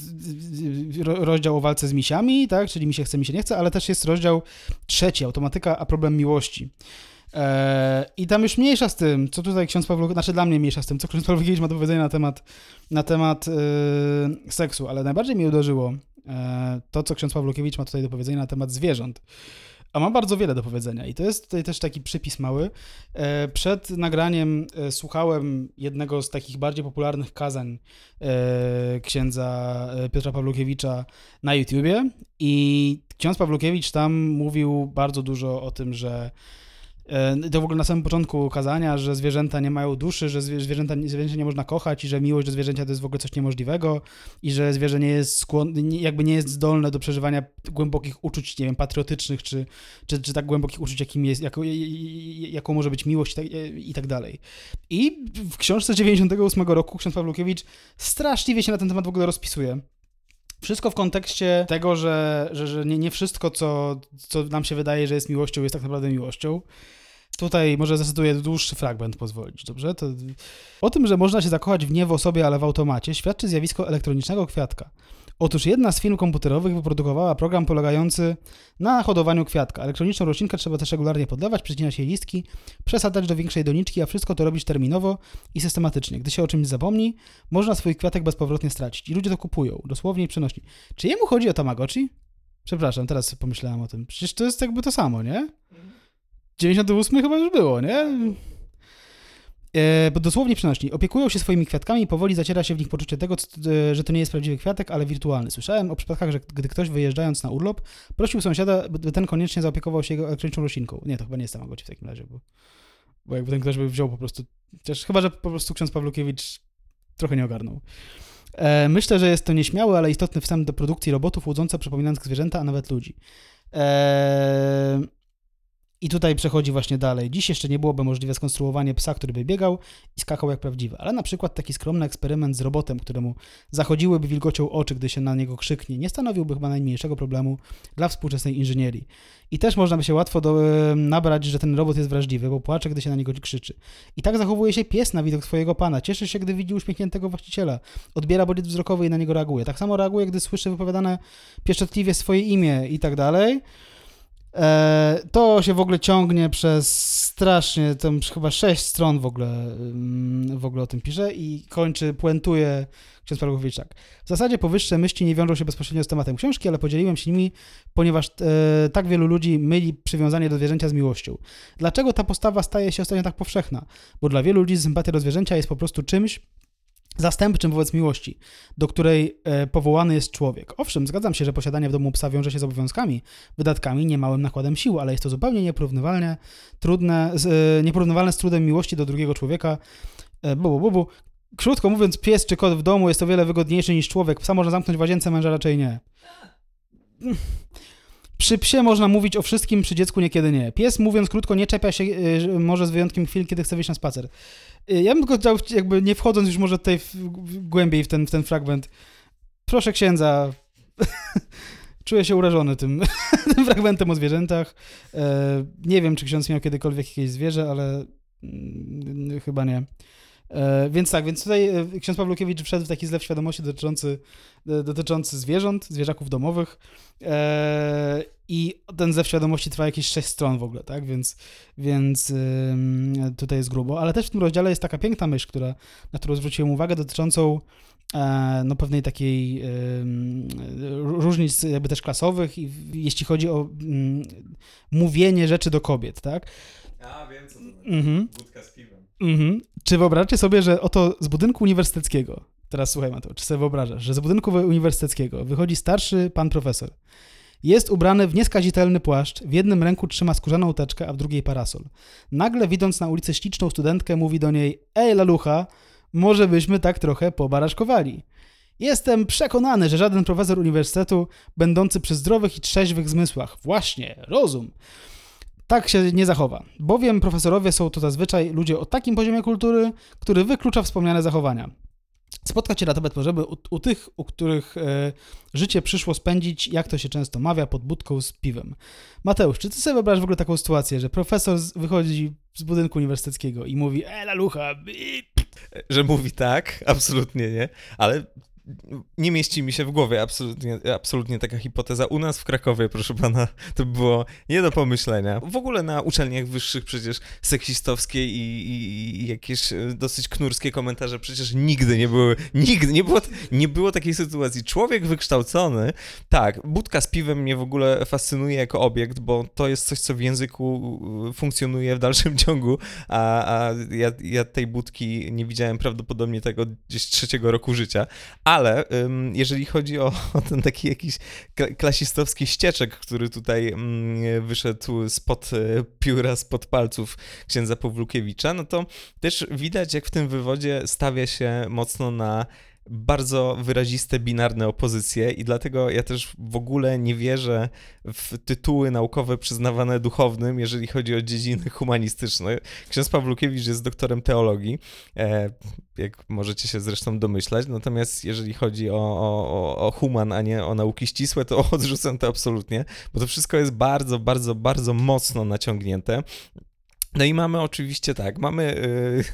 [SPEAKER 3] ro, rozdział o walce z misiami, tak, czyli mi się chce, mi się nie chce, ale też jest rozdział trzeci, automatyka, a problem miłości. E, I tam już mniejsza z tym, co tutaj ksiądz Pawłowicz, znaczy dla mnie mniejsza z tym, co ksiądz Pawłowicz ma do powiedzenia na temat, na temat y, seksu, ale najbardziej mnie uderzyło e, to, co ksiądz Pawlukiewicz ma tutaj do powiedzenia na temat zwierząt. A ma bardzo wiele do powiedzenia i to jest tutaj też taki przypis mały. Przed nagraniem słuchałem jednego z takich bardziej popularnych kazań księdza Piotra Pawlukiewicza na YouTubie i ksiądz Pawlukiewicz tam mówił bardzo dużo o tym, że to w ogóle na samym początku kazania, że zwierzęta nie mają duszy, że zwie- zwierzęta, zwierzęta nie można kochać i że miłość do zwierzęcia to jest w ogóle coś niemożliwego i że zwierzę nie jest jakby nie jest zdolne do przeżywania głębokich uczuć, nie wiem, patriotycznych, czy, czy, czy tak głębokich uczuć, jakim jest, jaką może być miłość i tak, i tak dalej. I w książce 98 roku ksiądz Pawlukiewicz straszliwie się na ten temat w ogóle rozpisuje. Wszystko w kontekście tego, że, że, że nie, nie wszystko, co, co nam się wydaje, że jest miłością, jest tak naprawdę miłością. Tutaj może zacytuję dłuższy fragment, pozwolić, dobrze? To, o tym, że można się zakochać w nie w osobie, ale w automacie, świadczy zjawisko elektronicznego kwiatka. Otóż jedna z firm komputerowych wyprodukowała program polegający na hodowaniu kwiatka. Elektroniczną roślinkę trzeba też regularnie podlewać, przecinać jej listki, przesadzać do większej doniczki, a wszystko to robić terminowo i systematycznie. Gdy się o czymś zapomni, można swój kwiatek bezpowrotnie stracić. I ludzie to kupują, dosłownie i przenośni. Czy jemu chodzi o Tamagotchi? Przepraszam, teraz pomyślałem o tym. Przecież to jest jakby to samo, nie? 98 chyba już było, nie? E, bo dosłownie przenośni. Opiekują się swoimi kwiatkami i powoli zaciera się w nich poczucie tego, e, że to nie jest prawdziwy kwiatek, ale wirtualny. Słyszałem o przypadkach, że gdy ktoś wyjeżdżając na urlop, prosił sąsiada, by ten koniecznie zaopiekował się jego elektroniczną roślinką. Nie, to chyba nie jest Tamagotchi w takim razie, bo, bo jakby ten ktoś by wziął po prostu, też chyba, że po prostu ksiądz Pawlukiewicz trochę nie ogarnął. E, myślę, że jest to nieśmiały, ale istotny wstęp do produkcji robotów łudząco przypominających zwierzęta, a nawet ludzi. E, I tutaj przechodzi właśnie dalej. Dziś jeszcze nie byłoby możliwe skonstruowanie psa, który by biegał i skakał jak prawdziwy, ale na przykład taki skromny eksperyment z robotem, któremu zachodziłyby wilgocią oczy, gdy się na niego krzyknie, nie stanowiłby chyba najmniejszego problemu dla współczesnej inżynierii. I też można by się łatwo do, nabrać, że ten robot jest wrażliwy, bo płacze, gdy się na niego krzyczy. I tak zachowuje się pies na widok swojego pana. Cieszy się, gdy widzi uśmiechniętego właściciela. Odbiera bodziec wzrokowy i na niego reaguje. Tak samo reaguje, gdy słyszy wypowiadane pieszczotliwie swoje imię i tak dalej. E, to się w ogóle ciągnie przez strasznie, tam chyba sześć stron w ogóle, mm, w ogóle o tym pisze i kończy, puentuje ksiądz Parłowicz tak. W zasadzie powyższe myśli nie wiążą się bezpośrednio z tematem książki, ale podzieliłem się nimi, ponieważ e, tak wielu ludzi myli przywiązanie do zwierzęcia z miłością. Dlaczego ta postawa staje się ostatnio tak powszechna? Bo dla wielu ludzi sympatia do zwierzęcia jest po prostu czymś, zastępczym wobec miłości, do której e, powołany jest człowiek. Owszem, zgadzam się, że posiadanie w domu psa wiąże się z obowiązkami, wydatkami, niemałym nakładem sił, ale jest to zupełnie nieporównywalne, trudne, z, e, nieporównywalne z trudem miłości do drugiego człowieka. E, bu, bu, bu. Krótko mówiąc, pies czy kot w domu jest o wiele wygodniejszy niż człowiek. Psa można zamknąć w łazience, męża raczej nie. Przy psie można mówić o wszystkim, przy dziecku niekiedy nie. Pies, mówiąc krótko, nie czepia się y, może z wyjątkiem chwil, kiedy chce wyjść na spacer. Y, ja bym tylko chciał, jakby nie wchodząc już może tutaj w, w, głębiej w ten, w ten fragment, proszę księdza, czuję się urażony tym, tym fragmentem o zwierzętach. E, nie wiem, czy ksiądz miał kiedykolwiek jakieś zwierzę, ale mm, chyba nie. E, więc tak, więc tutaj e, ksiądz Pawlukiewicz wszedł w taki zlew świadomości dotyczący, dotyczący zwierząt, zwierzaków domowych i ten zlew świadomości trwa jakieś 6 stron w ogóle, tak, więc, więc tutaj jest grubo, ale też w tym rozdziale jest taka piękna myśl, która, na którą zwróciłem uwagę, dotyczącą no, pewnej takiej różnic jakby też klasowych, i jeśli chodzi o mm, mówienie rzeczy do kobiet, tak.
[SPEAKER 2] A, wiem co to mhm. Budka z piwem.
[SPEAKER 3] Mhm. Czy wyobrażacie sobie, że oto z budynku uniwersyteckiego, teraz słuchaj to, czy sobie wyobrażasz, że z budynku uniwersyteckiego wychodzi starszy pan profesor. Jest ubrany w nieskazitelny płaszcz, w jednym ręku trzyma skórzaną teczkę, a w drugiej parasol. Nagle widząc na ulicy śliczną studentkę, mówi do niej: Ej, lalucha, może byśmy tak trochę pobaraszkowali. Jestem przekonany, że żaden profesor uniwersytetu, będący przy zdrowych i trzeźwych zmysłach, właśnie, rozum, tak się nie zachowa, bowiem profesorowie są to zazwyczaj ludzie o takim poziomie kultury, który wyklucza wspomniane zachowania. Spotkać się ratować możemy u, u, tych, u których e, życie przyszło spędzić, jak to się często mawia, pod budką z piwem. Mateusz, czy ty sobie wyobrażasz w ogóle taką sytuację, że profesor z, wychodzi z budynku uniwersyteckiego i mówi, e, lalucha,
[SPEAKER 2] Że mówi tak, absolutnie nie, ale nie mieści mi się w głowie absolutnie, absolutnie taka hipoteza. U nas w Krakowie, proszę pana, to było nie do pomyślenia. W ogóle na uczelniach wyższych przecież seksistowskie i, i, i jakieś e, dosyć knurskie komentarze przecież nigdy nie były, nigdy nie było, nie było takiej sytuacji. Człowiek wykształcony, tak, budka z piwem mnie w ogóle fascynuje jako obiekt, bo to jest coś, co w języku e, funkcjonuje w dalszym ciągu, a, a ja, ja tej budki nie widziałem prawdopodobnie tego gdzieś trzeciego roku życia, a ale jeżeli chodzi o, o, ten taki jakiś klasistowski ścieczek, który tutaj wyszedł spod e, pióra, spod palców księdza Pawlukiewicza, no to też widać, jak w tym wywodzie stawia się mocno na bardzo wyraziste binarne opozycje i dlatego ja też w ogóle nie wierzę w tytuły naukowe przyznawane duchownym, jeżeli chodzi o dziedziny humanistyczne. Ksiądz Pawlukiewicz jest doktorem teologii, e, jak możecie się zresztą domyślać, natomiast jeżeli chodzi o, o, o human, a nie o nauki ścisłe, to odrzucam to absolutnie, bo to wszystko jest bardzo, bardzo, bardzo mocno naciągnięte. No i mamy oczywiście tak, mamy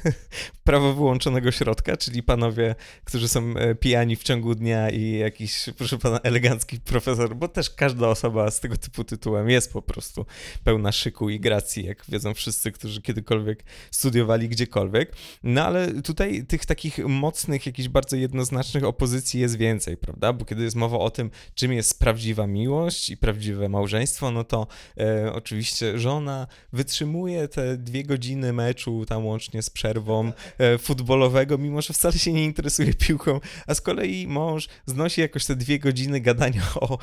[SPEAKER 2] yy, prawo wyłączonego środka, czyli panowie, którzy są e, pijani w ciągu dnia i jakiś, proszę pana, elegancki profesor, bo też każda osoba z tego typu tytułem jest po prostu pełna szyku i gracji, jak wiedzą wszyscy, którzy kiedykolwiek studiowali gdziekolwiek. No ale tutaj tych takich mocnych, jakichś bardzo jednoznacznych opozycji jest więcej, prawda? Bo kiedy jest mowa o tym, czym jest prawdziwa miłość i prawdziwe małżeństwo, no to e, oczywiście żona wytrzymuje te dwie godziny meczu, tam łącznie z przerwą e, futbolowego, mimo że wcale się nie interesuje piłką, a z kolei mąż znosi jakoś te dwie godziny gadania o,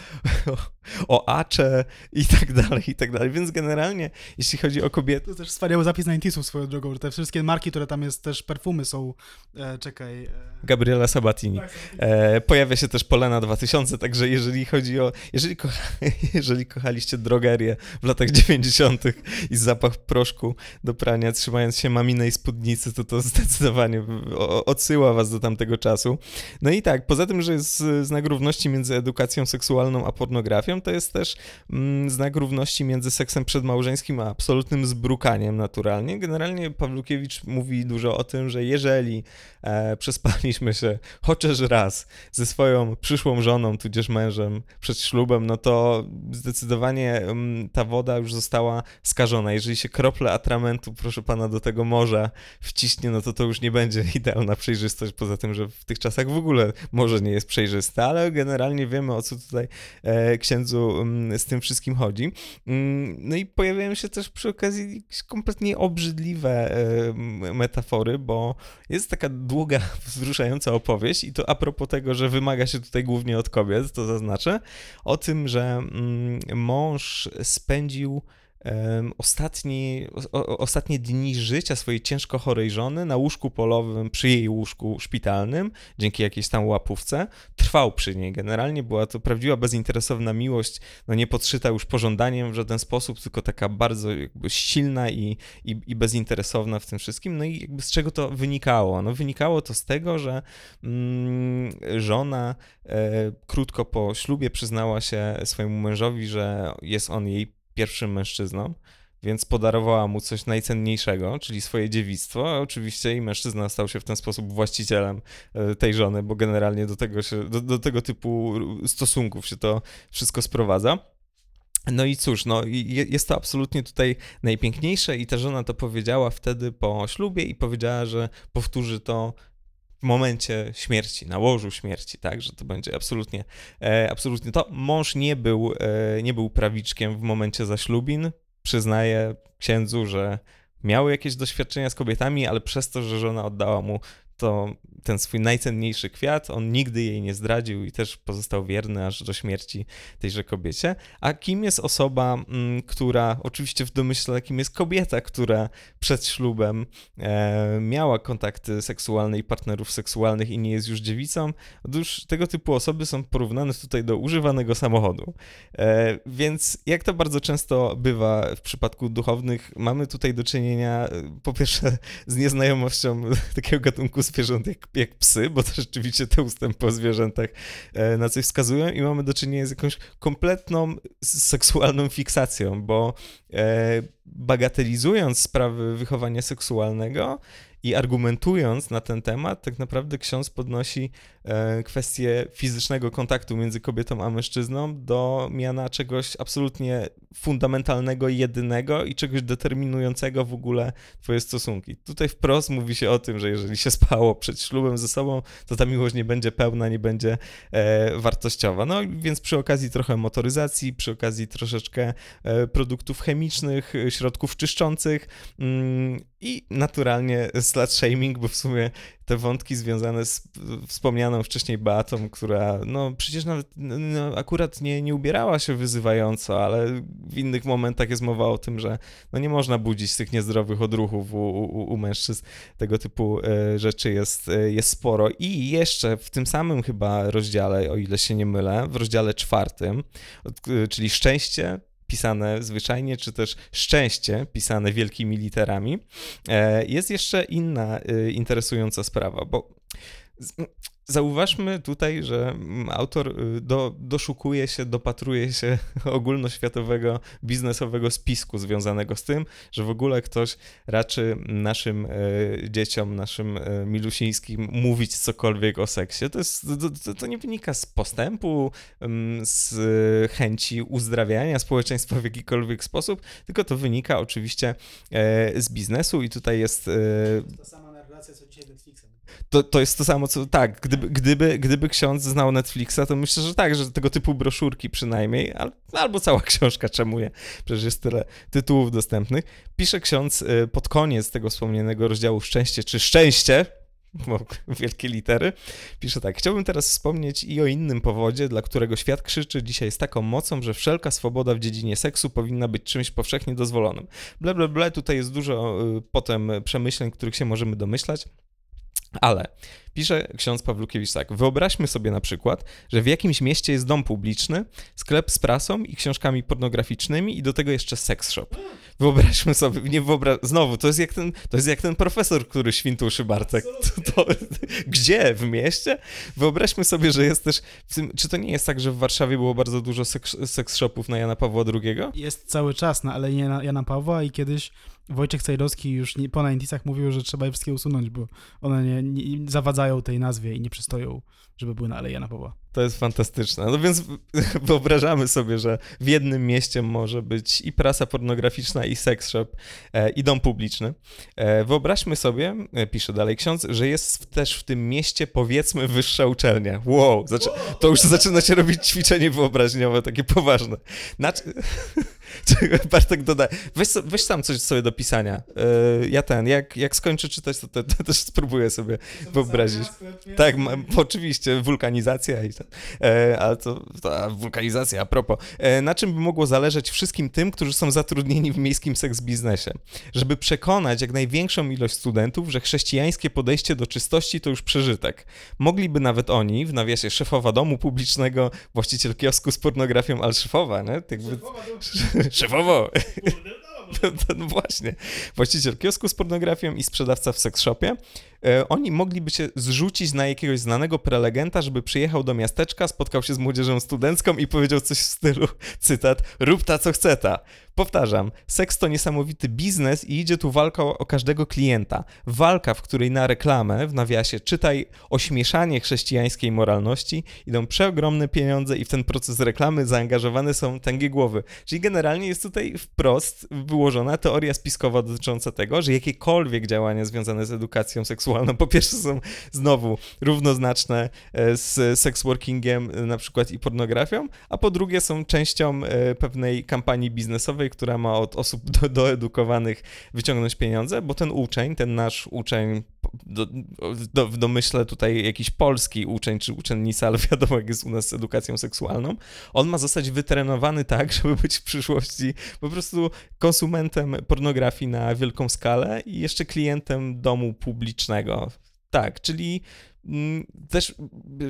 [SPEAKER 2] o, o acze i tak dalej, i tak dalej. Więc generalnie, jeśli chodzi o kobiety,
[SPEAKER 3] To też wspaniały zapis na Intisów swoją drogą, że te wszystkie marki, które tam jest, też perfumy są, e, czekaj... E,
[SPEAKER 2] Gabriela Sabatini. E, pojawia się też Polena 2000, także jeżeli chodzi o. Jeżeli, kocha, jeżeli kochaliście drogerię w latach 90. i zapach proszku do prania, trzymając się maminej spódnicy, to to zdecydowanie odsyła was do tamtego czasu. No i tak, poza tym, że jest znak równości między edukacją seksualną a pornografią, to jest też mm, znak równości między seksem przedmałżeńskim a absolutnym zbrukaniem naturalnie. Generalnie Pawlukiewicz mówi dużo o tym, że jeżeli e, przespaliśmy się chociaż raz ze swoją przyszłą żoną, tudzież mężem przed ślubem, no to zdecydowanie mm, ta woda już została skażona. Jeżeli się krople atramentu, proszę pana, do tego morza wciśnie, no to to już nie będzie idealna przejrzystość, poza tym, że w tych czasach w ogóle morze nie jest przejrzyste, ale generalnie wiemy, o co tutaj e, księdzu mm, z tym wszystkim chodzi. Mm, No i pojawiają się też przy okazji kompletnie obrzydliwe e, metafory, bo jest taka długa, wzruszająca opowieść i to a propos tego, że wymaga się tutaj głównie od kobiet, to zaznaczę, o tym, że mm, mąż spędził ostatni, o, ostatnie dni życia swojej ciężko chorej żony na łóżku polowym przy jej łóżku szpitalnym, dzięki jakiejś tam łapówce, trwał przy niej. Generalnie była to prawdziwa, bezinteresowna miłość, no nie podszyta już pożądaniem w żaden sposób, tylko taka bardzo jakby silna i, i, i bezinteresowna w tym wszystkim. No i jakby z czego to wynikało? No wynikało to z tego, że mm, żona e, krótko po ślubie przyznała się swojemu mężowi, że jest on jej pierwszym mężczyzną. Więc podarowała mu coś najcenniejszego, czyli swoje dziewictwo, oczywiście i mężczyzna stał się w ten sposób właścicielem e, tej żony, bo generalnie do tego, się, do, do tego typu stosunków się to wszystko sprowadza. No i cóż, no jest to absolutnie tutaj najpiękniejsze i ta żona to powiedziała wtedy po ślubie i powiedziała, że powtórzy to momencie śmierci, na łożu śmierci, tak, że to będzie absolutnie, e, absolutnie to. Mąż nie był, e, nie był prawiczkiem w momencie zaślubin, przyznaje księdzu, że miał jakieś doświadczenia z kobietami, ale przez to, że żona oddała mu to ten swój najcenniejszy kwiat, on nigdy jej nie zdradził i też pozostał wierny aż do śmierci tejże kobiecie. A kim jest osoba, mm, która, oczywiście w domyśle, kim jest kobieta, która przed ślubem e, miała kontakty seksualne i partnerów seksualnych i nie jest już dziewicą? Otóż tego typu osoby są porównane tutaj do używanego samochodu. E, więc jak to bardzo często bywa w przypadku duchownych, mamy tutaj do czynienia e, po pierwsze z nieznajomością takiego gatunku zwierząt jak, jak psy, bo to rzeczywiście te ustępy o zwierzętach e, na coś wskazują i mamy do czynienia z jakąś kompletną seksualną fiksacją, bo e, bagatelizując sprawy wychowania seksualnego i argumentując na ten temat, tak naprawdę ksiądz podnosi e, kwestię fizycznego kontaktu między kobietą a mężczyzną do miana czegoś absolutnie fundamentalnego, jedynego i czegoś determinującego w ogóle twoje stosunki. Tutaj wprost mówi się o tym, że jeżeli się spało przed ślubem ze sobą, to ta miłość nie będzie pełna, nie będzie e, wartościowa. No więc przy okazji trochę motoryzacji, przy okazji troszeczkę e, produktów chemicznych, środków czyszczących mm, i naturalnie slut shaming, bo w sumie te wątki związane z wspomnianą wcześniej Beatą, która no przecież nawet no, akurat nie, nie ubierała się wyzywająco, ale w innych momentach jest mowa o tym, że no nie można budzić tych niezdrowych odruchów u, u, u mężczyzn. Tego typu e, rzeczy jest, e, jest sporo. I jeszcze w tym samym chyba rozdziale, o ile się nie mylę, w rozdziale czwartym, e, czyli szczęście, pisane zwyczajnie, czy też szczęście, pisane wielkimi literami, e, jest jeszcze inna e, interesująca sprawa, bo Zauważmy tutaj, że mm, autor y, do, doszukuje się, dopatruje się ogólnoświatowego biznesowego spisku związanego z tym, że w ogóle ktoś raczy naszym e, dzieciom, naszym e, milusińskim mówić cokolwiek o seksie. To, jest, to, to, to nie wynika z postępu, mm, z e, chęci uzdrawiania społeczeństwa w jakikolwiek sposób, tylko to wynika oczywiście z biznesu i tutaj jest...
[SPEAKER 3] sama narracja relacja co dzisiaj Netflixem.
[SPEAKER 2] To, to jest to samo, co tak, gdyby, gdyby, gdyby ksiądz znał Netflixa, to myślę, że tak, że tego typu broszurki przynajmniej, al, albo cała książka, czemu nie, przecież jest tyle tytułów dostępnych. Pisze ksiądz y, pod koniec tego wspomnianego rozdziału Szczęście czy Szczęście, wielkie litery, pisze tak, chciałbym teraz wspomnieć i o innym powodzie, dla którego świat krzyczy dzisiaj z taką mocą, że wszelka swoboda w dziedzinie seksu powinna być czymś powszechnie dozwolonym. Ble, ble, ble, tutaj jest dużo y, potem przemyśleń, których się możemy domyślać, ale pisze ksiądz Pawlukiewicz tak. Wyobraźmy sobie na przykład, że w jakimś mieście jest dom publiczny, sklep z prasą i książkami pornograficznymi i do tego jeszcze sex shop. Wyobraźmy sobie, nie wyobra... Znowu, to jest, jak ten, to jest jak ten profesor, który świntuszy Bartek. To, to, gdzie? W mieście? Wyobraźmy sobie, że jest też... Tym, czy to nie jest tak, że w Warszawie było bardzo dużo seks, seks shopów na Jana Pawła II?
[SPEAKER 3] Jest cały czas na Alei Jana, Jana Pawła i kiedyś Wojciech Cejrowski już nie, po 90 mówił, że trzeba je wszystkie usunąć, bo one nie, nie zawadzają tej nazwie i nie przystoją, żeby były na Alei Jana Pawła.
[SPEAKER 2] To jest fantastyczne. No więc wyobrażamy sobie, że w jednym mieście może być i prasa pornograficzna, i sex shop, e, i dom publiczny. E, wyobraźmy sobie, e, pisze dalej ksiądz, że jest też w tym mieście powiedzmy wyższa uczelnia. Wow, to już zaczyna się robić ćwiczenie wyobraźniowe, takie poważne. Znaczy... Bartek doda. Weź, weź tam coś sobie do pisania. Yy, ja ten, jak, jak skończę czytać, to, to, to też spróbuję sobie wyobrazić. Tak, ma, oczywiście, wulkanizacja i tak. E, ale to, to wulkanizacja a propos. E, na czym by mogło zależeć wszystkim tym, którzy są zatrudnieni w miejskim seks biznesie? Żeby przekonać jak największą ilość studentów, że chrześcijańskie podejście do czystości to już przeżytek. Mogliby nawet oni, w nawiasie szefowa domu publicznego, właściciel kiosku z pornografią, ale szefowa, nie? Jakby, szefowo! No, no, właśnie. Właściciel kiosku z pornografią i sprzedawca w seks shopie. Oni mogliby się zrzucić na jakiegoś znanego prelegenta, żeby przyjechał do miasteczka, spotkał się z młodzieżą studencką i powiedział coś w stylu, cytat, rób ta co chce ta. Powtarzam, seks to niesamowity biznes i idzie tu walka o, o każdego klienta. Walka, w której na reklamę, w nawiasie, czytaj ośmieszanie chrześcijańskiej moralności, idą przeogromne pieniądze i w ten proces reklamy zaangażowane są tęgie głowy. Czyli generalnie jest tutaj wprost wyłożona teoria spiskowa dotycząca tego, że jakiekolwiek działania związane z edukacją seksualną, po pierwsze są znowu równoznaczne e, z seksworkingiem e, na przykład i pornografią, a po drugie są częścią e, pewnej kampanii biznesowej, która ma od osób do, doedukowanych wyciągnąć pieniądze, bo ten uczeń, ten nasz uczeń, do, do, w domyśle tutaj jakiś polski uczeń czy uczennica, ale wiadomo jak jest u nas z edukacją seksualną, on ma zostać wytrenowany tak, żeby być w przyszłości po prostu konsumentem pornografii na wielką skalę i jeszcze klientem domu publicznego. Tak, czyli mm, też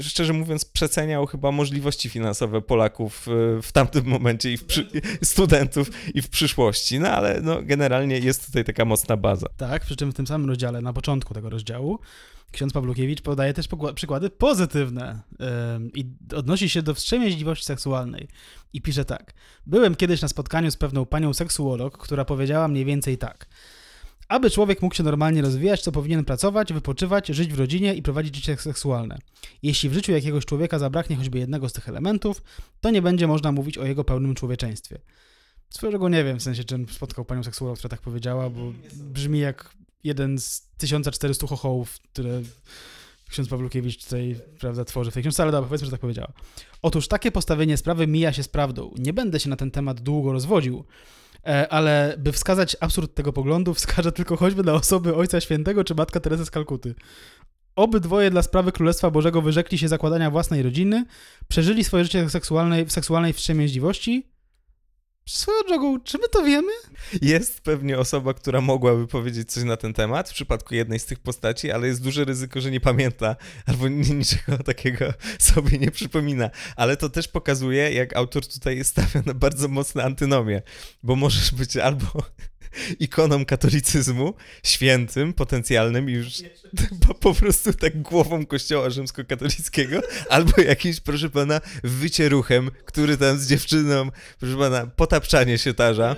[SPEAKER 2] szczerze mówiąc przeceniał chyba możliwości finansowe Polaków y, w tamtym momencie i przy... studentów i w przyszłości, no ale no, generalnie jest tutaj taka mocna baza.
[SPEAKER 3] Tak, przy czym w tym samym rozdziale, na początku tego rozdziału, ksiądz Pawlukiewicz podaje też przykłady pozytywne yy, i odnosi się do wstrzemięźliwości seksualnej. I pisze tak. Byłem kiedyś na spotkaniu z pewną panią seksuolog, która powiedziała mniej więcej tak. Aby człowiek mógł się normalnie rozwijać, to powinien pracować, wypoczywać, żyć w rodzinie i prowadzić życie seksualne. Jeśli w życiu jakiegoś człowieka zabraknie choćby jednego z tych elementów, to nie będzie można mówić o jego pełnym człowieczeństwie. Swoją drogą nie wiem, w sensie, czy spotkał panią seksuolog, która tak powiedziała, bo brzmi jak jeden z 1400 chochołów, które ksiądz Pawlukiewicz tutaj, prawda, tworzy w tej książce, ale dobra, powiedzmy, że tak powiedziała. Otóż takie postawienie sprawy mija się z prawdą. Nie będę się na ten temat długo rozwodził, ale by wskazać absurd tego poglądu, wskażę tylko choćby na osoby Ojca Świętego czy Matka Teresy z Kalkuty. Obydwoje dla sprawy Królestwa Bożego wyrzekli się zakładania własnej rodziny, przeżyli swoje życie seksualnej, w seksualnej wstrzemięźliwości, Swoją drogą, czy my to wiemy?
[SPEAKER 2] Jest pewnie osoba, która mogłaby powiedzieć coś na ten temat w przypadku jednej z tych postaci, ale jest duże ryzyko, że nie pamięta albo niczego takiego sobie nie przypomina. Ale to też pokazuje, jak autor tutaj stawia na bardzo mocne antynomie, bo możesz być albo ikoną katolicyzmu, świętym, potencjalnym i już po, prostu tak głową kościoła rzymskokatolickiego, albo jakimś, proszę pana, wycieruchem, który tam z dziewczyną, proszę pana, potapczanie się tarza.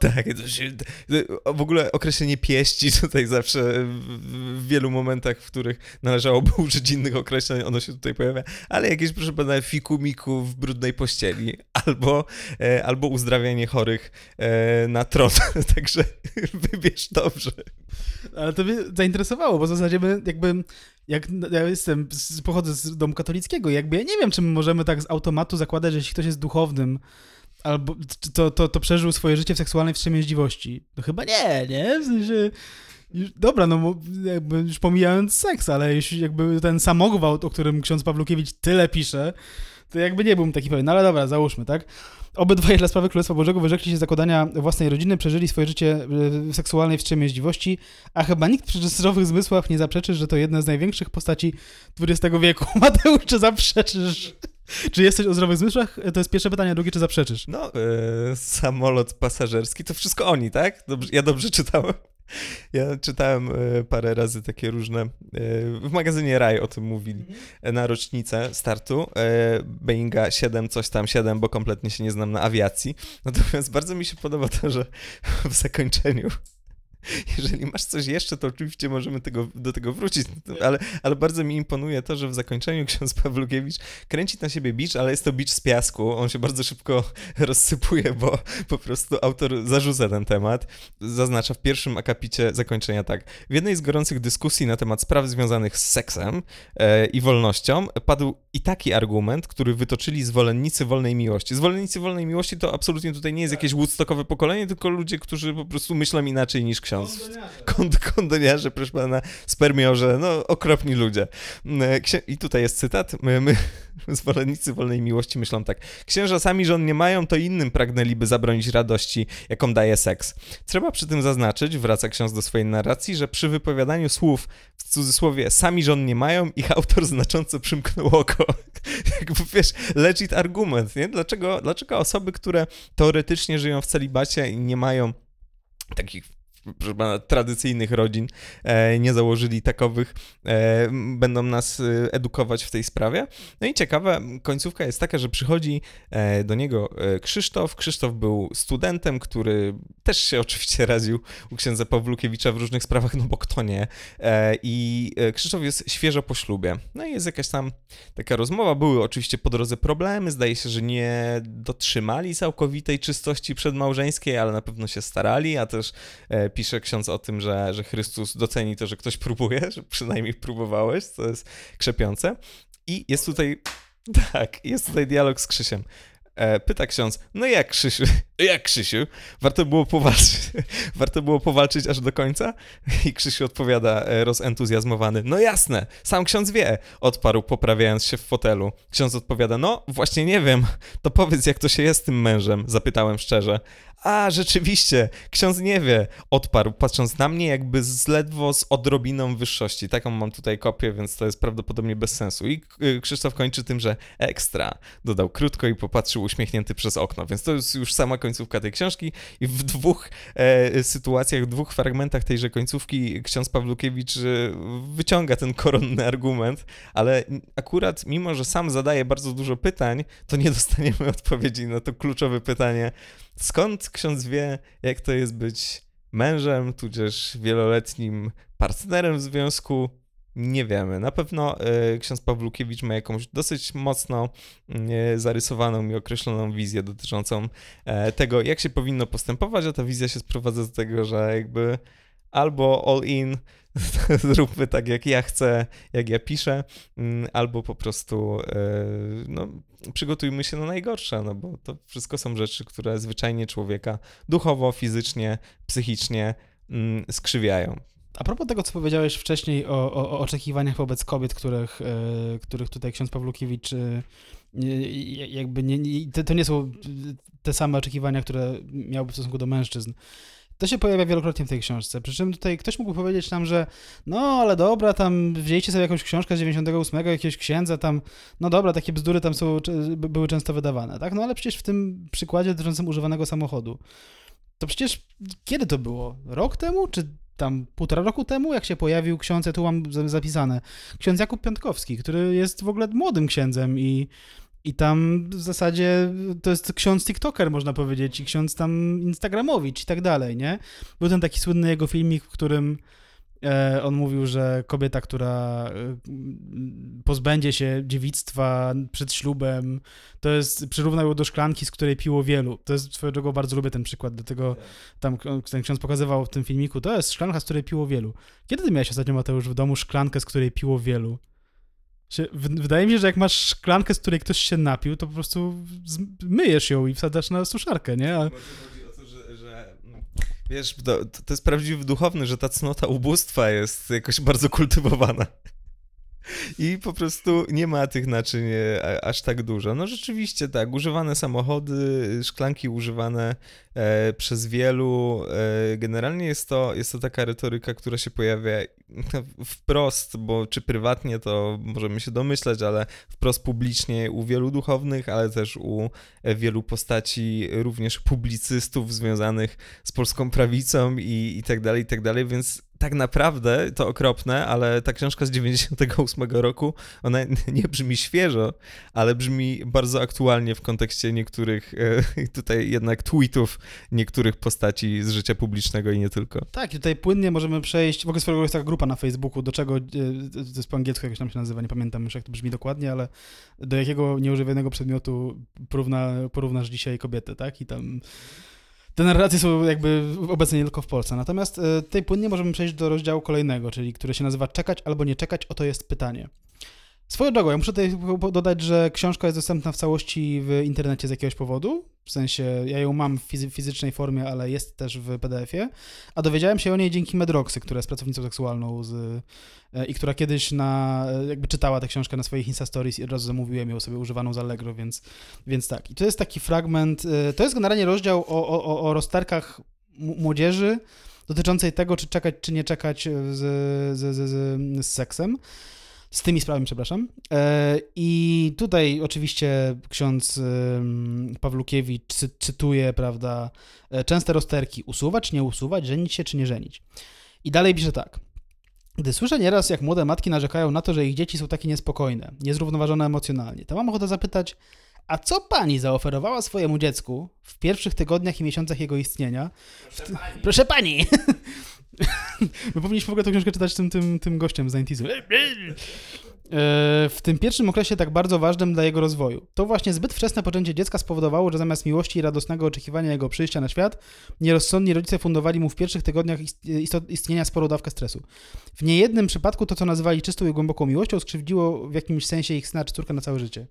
[SPEAKER 2] Tak, to się, w ogóle określenie pieści tutaj zawsze w, w wielu momentach, w których należałoby użyć innych określeń, ono się tutaj pojawia, ale jakieś, proszę pana, fikumiku w brudnej pościeli, albo, e, albo uzdrawianie chorych e, na tron. Także wybierz dobrze.
[SPEAKER 3] Ale to mnie zainteresowało, bo w zasadzie my jakby, jak ja jestem, pochodzę z domu katolickiego, jakby ja nie wiem, czy my możemy tak z automatu zakładać, że jeśli ktoś jest duchownym, albo to, to, to przeżył swoje życie w seksualnej wstrzemięźliwości. No chyba nie, nie? W sensie, już, dobra, no jakby już pomijając seks, ale jeśli jakby ten samogwałt, o którym ksiądz Pawlukiewicz tyle pisze, to jakby nie byłbym taki pewien. No ale dobra, załóżmy, tak? Obydwaj dla sprawy Królestwa Bożego wyrzekli się zakładania własnej rodziny, przeżyli swoje życie e, w seksualnej wstrzemięźliwości, a chyba nikt przy zdrowych zmysłach nie zaprzeczy, że to jedna z największych postaci XX wieku. Mateusz, czy zaprzeczysz? Czy jesteś o zdrowych zmysłach? To jest pierwsze pytanie, a drugie, czy zaprzeczysz?
[SPEAKER 2] No, e, samolot pasażerski, to wszystko oni, tak? Dobrze, ja dobrze czytałem. Ja czytałem e, parę razy takie różne. e, w magazynie Raj o tym mówili. E, na rocznicę startu e, Boeinga 7, coś tam 7, bo kompletnie się nie znam na awiacji. Natomiast bardzo mi się podoba to, że w zakończeniu. Jeżeli masz coś jeszcze, to oczywiście możemy tego, do tego wrócić, ale, ale bardzo mi imponuje to, że w zakończeniu ksiądz Pawlukiewicz kręci na siebie bicz, ale jest to bicz z piasku. On się bardzo szybko rozsypuje, bo po prostu autor zarzuca ten temat. Zaznacza w pierwszym akapicie zakończenia tak. W jednej z gorących dyskusji na temat spraw związanych z seksem e, i wolnością padł i taki argument, który wytoczyli zwolennicy wolnej miłości. Zwolennicy wolnej miłości to absolutnie tutaj nie jest jakieś woodstockowe pokolenie, tylko ludzie, którzy po prostu myślą inaczej niż ksiądz. Kond, kondoniarze, proszę pana, spermiorze, no okropni ludzie. E, Księ- I tutaj jest cytat. My, my, zwolennicy wolnej miłości myślą tak. Księża sami żon nie mają, to innym pragnęliby zabronić radości, jaką daje seks. Trzeba przy tym zaznaczyć, wraca ksiądz do swojej narracji, że przy wypowiadaniu słów w cudzysłowie sami żon nie mają, ich autor znacząco przymknął oko. Jakby wiesz, legit argument, nie? Dlaczego, dlaczego osoby, które teoretycznie żyją w celibacie i nie mają takich proszę pana, tradycyjnych rodzin, e, nie założyli takowych, e, będą nas e, edukować w tej sprawie. No i ciekawe, końcówka jest taka, że przychodzi do niego Krzysztof. Krzysztof był studentem, który też się oczywiście raził u księdza Pawlukiewicza w różnych sprawach, no bo kto nie. I Krzysztof jest świeżo po ślubie. No i jest jakaś tam taka rozmowa. Były oczywiście po drodze problemy. Zdaje się, że nie dotrzymali całkowitej czystości przedmałżeńskiej, ale na pewno się starali, a też pisze ksiądz o tym, że, że Chrystus doceni to, że ktoś próbuje, że przynajmniej próbowałeś, co jest krzepiące. I jest tutaj, tak, jest tutaj dialog z Krzysiem. E, Pyta ksiądz, no jak Krzysiu, jak Krzysiu, warto było powalczyć, warto było powalczyć aż do końca? I Krzysiu odpowiada e, rozentuzjazmowany, no jasne, sam ksiądz wie, odparł poprawiając się w fotelu. Ksiądz odpowiada, no właśnie nie wiem, to powiedz jak to się jest tym mężem, zapytałem szczerze. A, rzeczywiście, ksiądz nie wie, odparł, patrząc na mnie jakby z ledwo z odrobiną wyższości. Taką mam tutaj kopię, więc to jest prawdopodobnie bez sensu. I y, Krzysztof kończy tym, że ekstra, dodał krótko i popatrzył uśmiechnięty przez okno, więc to jest już sama końcówka tej książki. I w dwóch e, sytuacjach, w dwóch fragmentach tejże końcówki ksiądz Pawlukiewicz e, wyciąga ten koronny argument, ale akurat mimo, że sam zadaje bardzo dużo pytań, to nie dostaniemy odpowiedzi na to kluczowe pytanie, skąd ksiądz wie, jak to jest być mężem, tudzież wieloletnim partnerem w związku? Nie wiemy. Na pewno e, ksiądz Pawlukiewicz ma jakąś dosyć mocno e, zarysowaną i określoną wizję dotyczącą e, tego, jak się powinno postępować, a ta wizja się sprowadza do tego, że jakby albo all in, zróbmy tak jak ja chcę, jak ja piszę, mm, albo po prostu e, no, przygotujmy się na najgorsze, no bo to wszystko są rzeczy, które zwyczajnie człowieka duchowo, fizycznie, psychicznie mm, skrzywiają.
[SPEAKER 3] A propos tego, co powiedziałeś wcześniej o, o, o oczekiwaniach wobec kobiet, których, e, których tutaj ksiądz Pawlukiewicz e, nie- jakby nie, nie, to, to nie są te same oczekiwania, które miałby w stosunku do mężczyzn. To się pojawia wielokrotnie w tej książce. Przy czym tutaj ktoś mógł powiedzieć nam, że no ale dobra, tam wzięliście sobie jakąś książkę z 98, jakiegoś księdza, tam, no dobra, takie bzdury tam są, były często wydawane, tak? No ale przecież w tym przykładzie dotyczącym używanego samochodu, to przecież kiedy to było? Rok temu, czy tam półtora roku temu, jak się pojawił ksiądz, ja tu mam za- zapisane, ksiądz Jakub Piątkowski, który jest w ogóle młodym księdzem i, i tam w zasadzie to jest ksiądz TikToker, można powiedzieć, i ksiądz tam Instagramowicz i tak dalej, nie? Był ten taki słynny jego filmik, w którym E, on mówił, że kobieta, która e, pozbędzie się dziewictwa przed ślubem, to jest, przyrównał ją do szklanki, z której piło wielu. To jest swoją drogą, bardzo lubię ten przykład, dlatego tam ten ksiądz pokazywał w tym filmiku, to jest szklanka, z której piło wielu. Kiedy ty miałeś ostatnio, Mateusz, w domu szklankę, z której piło wielu? Wydaje mi się, że jak masz szklankę, z której ktoś się napił, to po prostu myjesz ją i wsadzasz na suszarkę, nie? A...
[SPEAKER 2] Wiesz, to, to jest prawdziwy duchowny, że ta cnota ubóstwa jest jakoś bardzo kultywowana. I po prostu nie ma tych naczyń e, aż tak dużo. No rzeczywiście tak, używane samochody, szklanki używane e, przez wielu. E, generalnie jest to, jest to taka retoryka, która się pojawia no, wprost, bo czy prywatnie to możemy się domyślać, ale wprost publicznie u wielu duchownych, ale też u e, wielu postaci, również publicystów związanych z polską prawicą i, i tak dalej, i tak dalej, więc tak naprawdę to okropne, ale ta książka z 98 roku, ona nie brzmi świeżo, ale brzmi bardzo aktualnie w kontekście niektórych e, tutaj jednak tweetów niektórych postaci z życia publicznego i nie tylko.
[SPEAKER 3] Tak, tutaj płynnie możemy przejść, w ogóle jest taka grupa na Facebooku, do czego, e, to jest po angielsku jakoś tam się nazywa, nie pamiętam już jak to brzmi dokładnie, ale do jakiego nieużywanego przedmiotu porówna, porównasz dzisiaj kobietę, tak? I tam te narracje są jakby obecne nie tylko w Polsce. Natomiast e, tutaj płynnie możemy przejść do rozdziału kolejnego, czyli który się nazywa Czekać albo nie czekać, oto jest pytanie. Swoją drogą, ja muszę tutaj dodać, że książka jest dostępna w całości w internecie z jakiegoś powodu. W sensie, ja ją mam w fizy fizycznej formie, ale jest też w PDF-ie. A dowiedziałem się o niej dzięki Medroxy, która jest pracownicą seksualną z, e, i która kiedyś na, e, jakby czytała tę książkę na swoich Insta Stories i od razu zamówiłem ją sobie używaną z Allegro, więc, więc tak. I to jest taki fragment, e, to jest generalnie rozdział o, o, o rozterkach młodzieży dotyczącej tego, czy czekać, czy nie czekać z, z, z, z seksem z tymi sprawami, przepraszam. E, I tutaj oczywiście ksiądz Pawlukiewicz cytuje, prawda, e, częste rozterki, usuwać, nie usuwać, żenić się czy nie żenić. I dalej pisze tak. Gdy słyszę nieraz, jak młode matki narzekają na to, że ich dzieci są takie niespokojne, niezrównoważone emocjonalnie, to mam ochotę zapytać, a co pani zaoferowała swojemu dziecku w pierwszych tygodniach i miesiącach jego istnienia? Proszę pani. Proszę pani. My powinniśmy w ogóle tę książkę czytać tym, tym, tym gościem z 90 e, w tym pierwszym okresie tak bardzo ważnym dla jego rozwoju. To właśnie zbyt wczesne poczęcie dziecka spowodowało, że zamiast miłości i radosnego oczekiwania jego przyjścia na świat, nierozsądni rodzice fundowali mu w pierwszych tygodniach istnienia sporą dawkę stresu. W niejednym przypadku to, co nazywali czystą i głęboką miłością, skrzywdziło w jakimś sensie ich syna czy córkę na całe życie.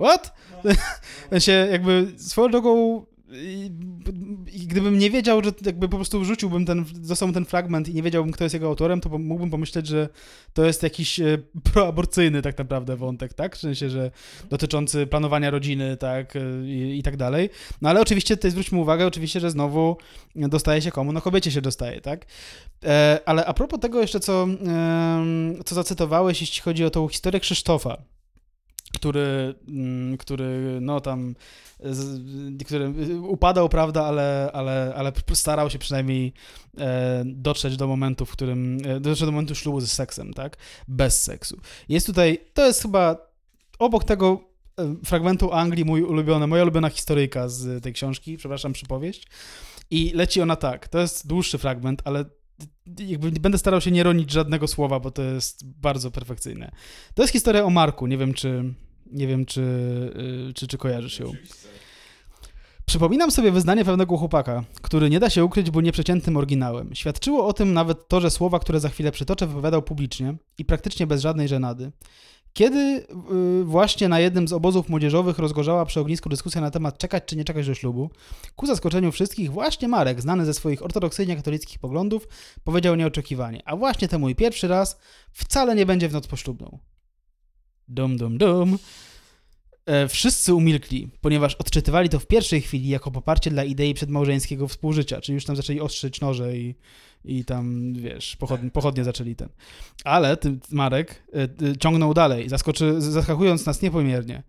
[SPEAKER 3] What? No, no. się jakby swoją drogą i, I, gdybym nie wiedział, że jakby po prostu rzuciłbym ten, dostał ten fragment i nie wiedziałbym, kto jest jego autorem, to mógłbym pomyśleć, że to jest jakiś e, proaborcyjny tak naprawdę wątek, tak? W sensie, że dotyczący planowania rodziny, tak? E, I, i tak dalej. No ale oczywiście tutaj zwróćmy uwagę, oczywiście, że znowu dostaje się komu? No kobiecie się dostaje, tak? E, ale a propos tego jeszcze, co, co zacytowałeś, jeśli chodzi o tą historię Krzysztofa, który, mm, który no tam który upadał, prawda, ale, ale, ale starał się przynajmniej e, dotrzeć do momentu, w którym, e, dotrzeć do momentu ślubu ze seksem, tak, bez seksu. Jest tutaj, to jest chyba obok tego e, fragmentu Anglii mój ulubiony, moja ulubiona historyjka z tej książki, przepraszam, przypowieść. I leci ona tak, to jest dłuższy fragment, ale jakby będę starał się nie ronić żadnego słowa, bo to jest bardzo perfekcyjne. To jest historia o Marku, nie wiem czy, nie wiem czy, y, czy, czy kojarzysz ją. Przypominam sobie wyznanie pewnego chłopaka, który nie da się ukryć, był nieprzeciętnym oryginałem. Świadczyło o tym nawet to, że słowa, które za chwilę przytoczę, wypowiadał publicznie i praktycznie bez żadnej żenady. Kiedy yy, właśnie na jednym z obozów młodzieżowych rozgorzała przy ognisku dyskusja na temat czekać czy nie czekać do ślubu, ku zaskoczeniu wszystkich, właśnie Marek, znany ze swoich ortodoksyjnie katolickich poglądów, powiedział nieoczekiwanie, a właśnie ten mój pierwszy raz wcale nie będzie w noc poślubną. Dum, dum, dum. E, wszyscy umilkli, ponieważ odczytywali to w pierwszej chwili jako poparcie dla idei przedmałżeńskiego współżycia, czyli już tam zaczęli ostrzyć noże i, i tam, wiesz, pochodnie, pochodnie zaczęli ten. Ale ten Marek y, ciągnął dalej, zaskoczy, zaskakując nas niepomiernie.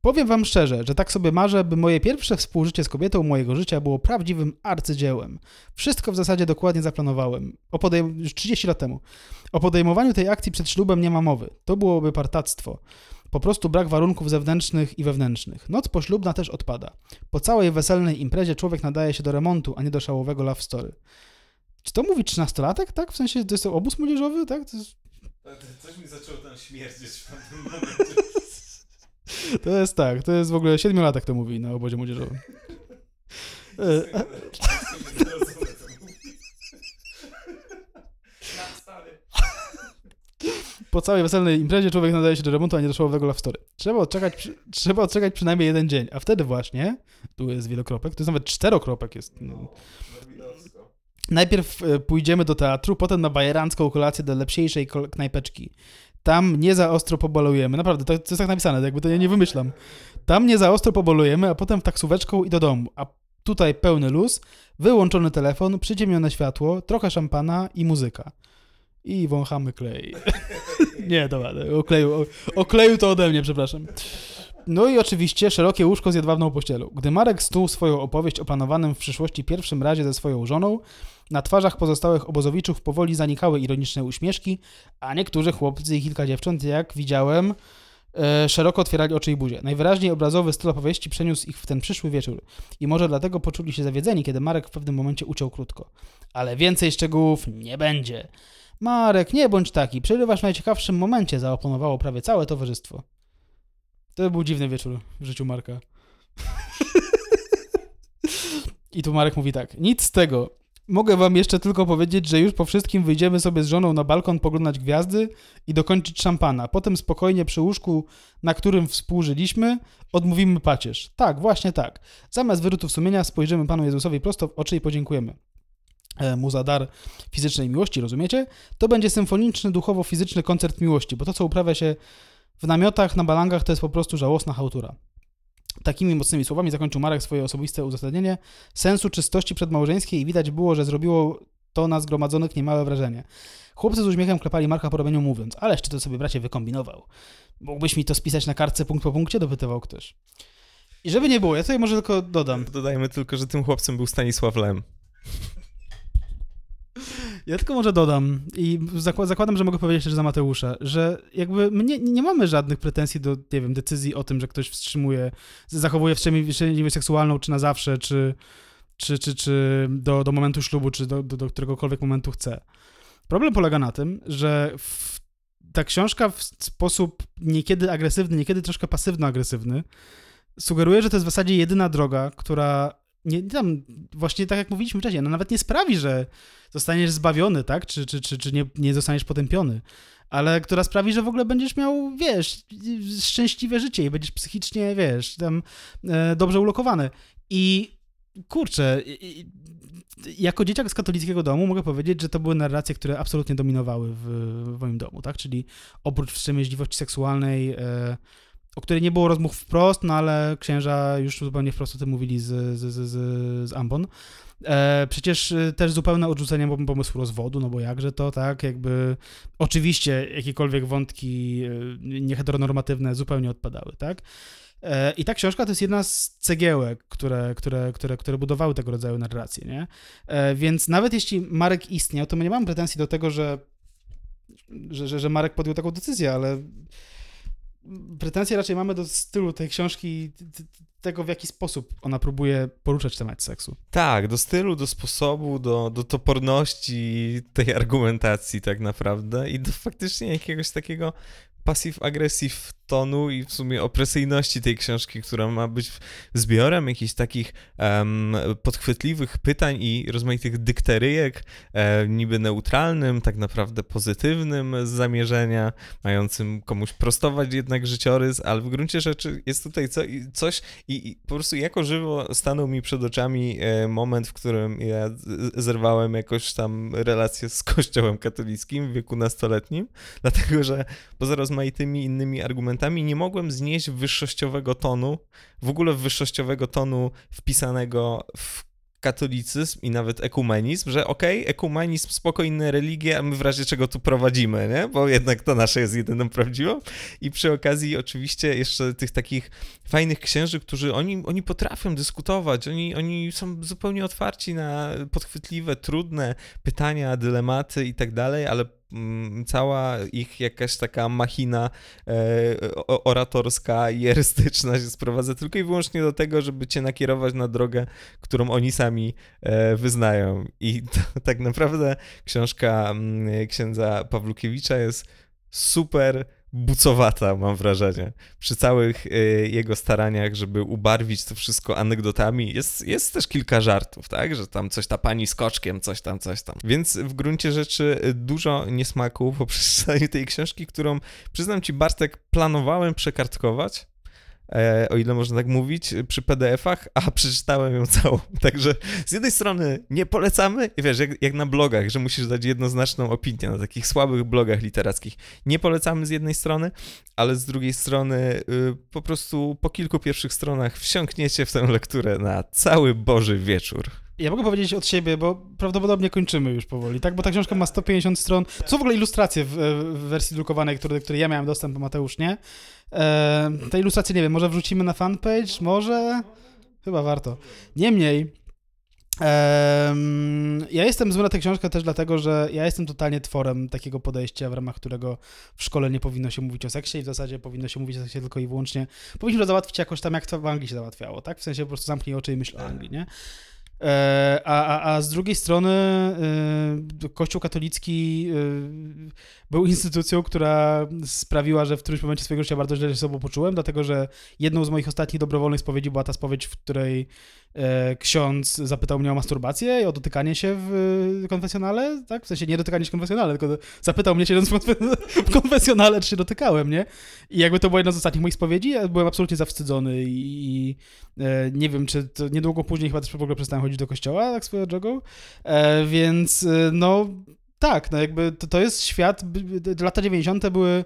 [SPEAKER 3] Powiem wam szczerze, że tak sobie marzę, by moje pierwsze współżycie z kobietą mojego życia było prawdziwym arcydziełem. Wszystko w zasadzie dokładnie zaplanowałem. O podejm- już 30 lat temu. O podejmowaniu tej akcji przed ślubem nie ma mowy. To byłoby partactwo. Po prostu brak warunków zewnętrznych i wewnętrznych. Noc poślubna też odpada. Po całej weselnej imprezie człowiek nadaje się do remontu, a nie do szałowego love story. Czy to mówi 13-latek, tak? W sensie to jest to obóz młodzieżowy, tak? Jest,
[SPEAKER 2] Coś mi zaczęło tam śmierdzieć w pewnym
[SPEAKER 3] to jest tak, to jest w ogóle 7-latek to mówi na obozie młodzieżowym. E, Po całej weselnej imprezie człowiek nadaje się do remontu, a nie do showowego love story. Trzeba odczekać, przy, trzeba odczekać przynajmniej jeden dzień, a wtedy właśnie, tu jest wielokropek, to jest nawet czterokropek jest. No. Najpierw e, pójdziemy do teatru, potem na bajerancką kolację do lepsiejszej knajpeczki. Tam nie za ostro pobolujemy. Naprawdę, to, to jest tak napisane, jakby to ja nie wymyślam. Tam nie za ostro pobolujemy, a potem w taksóweczką i do domu. A tutaj pełny luz, wyłączony telefon, przyciemnione światło, trochę szampana i muzyka. I wąchamy klej. nie, dobra, okleju, o- okleju to ode mnie, przepraszam. No i oczywiście szerokie łóżko z jedwabną pościelą. Gdy Marek snuł swoją opowieść o planowanym w przyszłości pierwszym razie ze swoją żoną, na twarzach pozostałych obozowiczów powoli zanikały ironiczne uśmieszki, a niektórzy chłopcy i kilka dziewcząt, jak widziałem, e, szeroko otwierali oczy i buzię. Najwyraźniej obrazowy styl opowieści przeniósł ich w ten przyszły wieczór i może dlatego poczuli się zawiedzeni, kiedy Marek w pewnym momencie uciął krótko. Ale więcej szczegółów nie będzie. Marek, nie bądź taki, przerywasz w najciekawszym momencie, zaoponowało prawie całe towarzystwo. To był dziwny wieczór w życiu Marka. I tu Marek mówi tak, nic z tego. Mogę wam jeszcze tylko powiedzieć, że już po wszystkim wyjdziemy sobie z żoną na balkon poglądać gwiazdy i dokończyć szampana. Potem spokojnie przy łóżku, na którym współżyliśmy, odmówimy pacierz. Tak, właśnie tak. Zamiast wyrzutów sumienia spojrzymy Panu Jezusowi prosto w oczy i podziękujemy e, mu za dar fizycznej miłości, rozumiecie? To będzie symfoniczny, duchowo-fizyczny koncert miłości, bo to, co uprawia się w namiotach, na balangach, to jest po prostu żałosna chałtura. Takimi mocnymi słowami zakończył Marek swoje osobiste uzasadnienie sensu czystości przedmałżeńskiej i widać było, że zrobiło to na zgromadzonych niemałe wrażenie. Chłopcy z uśmiechem klepali Marka po ramieniu mówiąc, ależ czy to sobie bracie wykombinował. Mógłbyś mi to spisać na kartce punkt po punkcie? Dopytywał ktoś. I żeby nie było, ja tutaj może tylko dodam.
[SPEAKER 2] Dodajmy tylko, że tym chłopcem był Stanisław Lem.
[SPEAKER 3] Ja tylko może dodam i zakład, zakładam, że mogę powiedzieć też za Mateusza, że jakby my nie, nie mamy żadnych pretensji do, nie wiem, decyzji o tym, że ktoś wstrzymuje, zachowuje wstrzemięźliwość seksualną, czy na zawsze, czy, czy, czy, czy do, do momentu ślubu, czy do, do, do któregokolwiek momentu chce. Problem polega na tym, że w, ta książka w sposób niekiedy agresywny, niekiedy troszkę pasywno-agresywny sugeruje, że to jest w zasadzie jedyna droga, która nie tam, właśnie tak jak mówiliśmy wcześniej, no nawet nie sprawi, że zostaniesz zbawiony, tak? Czy, czy, czy, czy nie, nie zostaniesz potępiony, ale która sprawi, że w ogóle będziesz miał, wiesz, szczęśliwe życie i będziesz psychicznie, wiesz, tam e, dobrze ulokowany. I kurczę, i, jako dzieciak z katolickiego domu mogę powiedzieć, że to były narracje, które absolutnie dominowały w, w moim domu, tak? Czyli oprócz wstrzemięźliwości seksualnej, e, o której nie było rozmów wprost, no ale księża już zupełnie wprost o tym mówili z, z, z, z, Ambon. E, przecież e, też zupełne odrzucenie pom- pomysłu rozwodu, no bo jakże to, tak, jakby oczywiście jakiekolwiek wątki e, nieheteronormatywne zupełnie odpadały, tak. E, I ta książka to jest jedna z cegiełek, które, które, które, które budowały tego rodzaju narracje, nie? E, więc nawet jeśli Marek istniał, to my nie mamy pretensji do tego, że, że, że, że Marek podjął taką decyzję, ale pretensje raczej mamy do stylu tej książki, tego w jaki sposób ona próbuje poruszać temat seksu.
[SPEAKER 2] Tak, do stylu, do sposobu, do, do toporności tej argumentacji tak naprawdę i do faktycznie jakiegoś takiego passive-aggressive tonu i w sumie opresyjności tej książki, która ma być zbiorem jakichś takich em, podchwytliwych pytań i rozmaitych dykteryjek, e, niby neutralnym, tak naprawdę pozytywnym z zamierzenia, mającym komuś prostować jednak życiorys, ale w gruncie rzeczy jest tutaj co, coś i, i po prostu jako żywo stanął mi przed oczami e, moment, w którym ja zerwałem jakoś tam relację z kościołem katolickim w wieku nastoletnim, dlatego że poza rozmaitymi innymi argumentami nie mogłem znieść wyższościowego tonu, w ogóle wyższościowego tonu wpisanego w katolicyzm i nawet ekumenizm, że okej, ekumenizm, spoko, inne religie, a my w razie czego tu prowadzimy, nie? Bo jednak to nasze jest jedyną prawdziwą. I przy okazji oczywiście jeszcze tych takich fajnych księży, którzy oni, oni potrafią dyskutować, oni, oni są zupełnie otwarci na podchwytliwe, trudne pytania, dylematy i tak dalej, ale cała ich jakaś taka machina e, oratorska i erystyczna się sprowadza tylko i wyłącznie do tego, żeby cię nakierować na drogę, którą oni sami e, wyznają. I to, tak naprawdę książka mm, księdza Pawlukiewicza jest super bucowata, mam wrażenie. Przy całych y, jego staraniach, żeby ubarwić to wszystko anegdotami, jest, jest też kilka żartów, tak? Że tam coś ta pani z koczkiem, coś tam, coś tam. Więc w gruncie rzeczy y, dużo niesmaku po przeczytaniu tej książki, którą, przyznam ci, Bartek, planowałem przekartkować, e, o ile można tak mówić, przy PDF-ach, a przeczytałem ją całą. Także z jednej strony nie polecamy, wiesz, jak, jak na blogach, że musisz dać jednoznaczną opinię na takich słabych blogach literackich. Nie polecamy z jednej strony, ale z drugiej strony y, po prostu po kilku pierwszych stronach wsiąkniecie w tę lekturę na cały Boży wieczór.
[SPEAKER 3] Ja mogę powiedzieć od siebie, bo prawdopodobnie kończymy już powoli, tak? Bo ta książka ma 150 stron. Są w ogóle ilustracje w, w wersji drukowanej, które, które ja miałem dostęp, a Mateusz nie. E, te ilustracje, nie wiem, może wrzucimy na fanpage? Może? Chyba warto. Niemniej, em, ja jestem zły na tę książkę też dlatego, że ja jestem totalnie tworem takiego podejścia, w ramach którego w szkole nie powinno się mówić o seksie i w zasadzie powinno się mówić o seksie tylko i wyłącznie. Powinniśmy to załatwić jakoś tam, jak to w Anglii się załatwiało, tak? W sensie po prostu zamknij oczy i myśl o Anglii, nie? E, A, a, a z drugiej strony y, Kościół katolicki y, był instytucją, która sprawiła, że w którymś momencie swojego życia bardzo źle się sobą poczułem, dlatego że jedną z moich ostatnich dobrowolnych spowiedzi była ta spowiedź, w której e, ksiądz zapytał mnie o masturbację i o dotykanie się w konfesjonale, tak? W sensie nie dotykanie się w konfesjonale, tylko zapytał mnie siedząc w konfe- w konfesjonale, czy się dotykałem, nie? I jakby to była jedna z ostatnich moich spowiedzi, ja byłem absolutnie zawstydzony i, i e, nie wiem, czy to niedługo później chyba też w ogóle przestałem chodzić do kościoła, tak swoją drogą, e, więc e, no tak, no jakby to, to jest świat, lata 90. były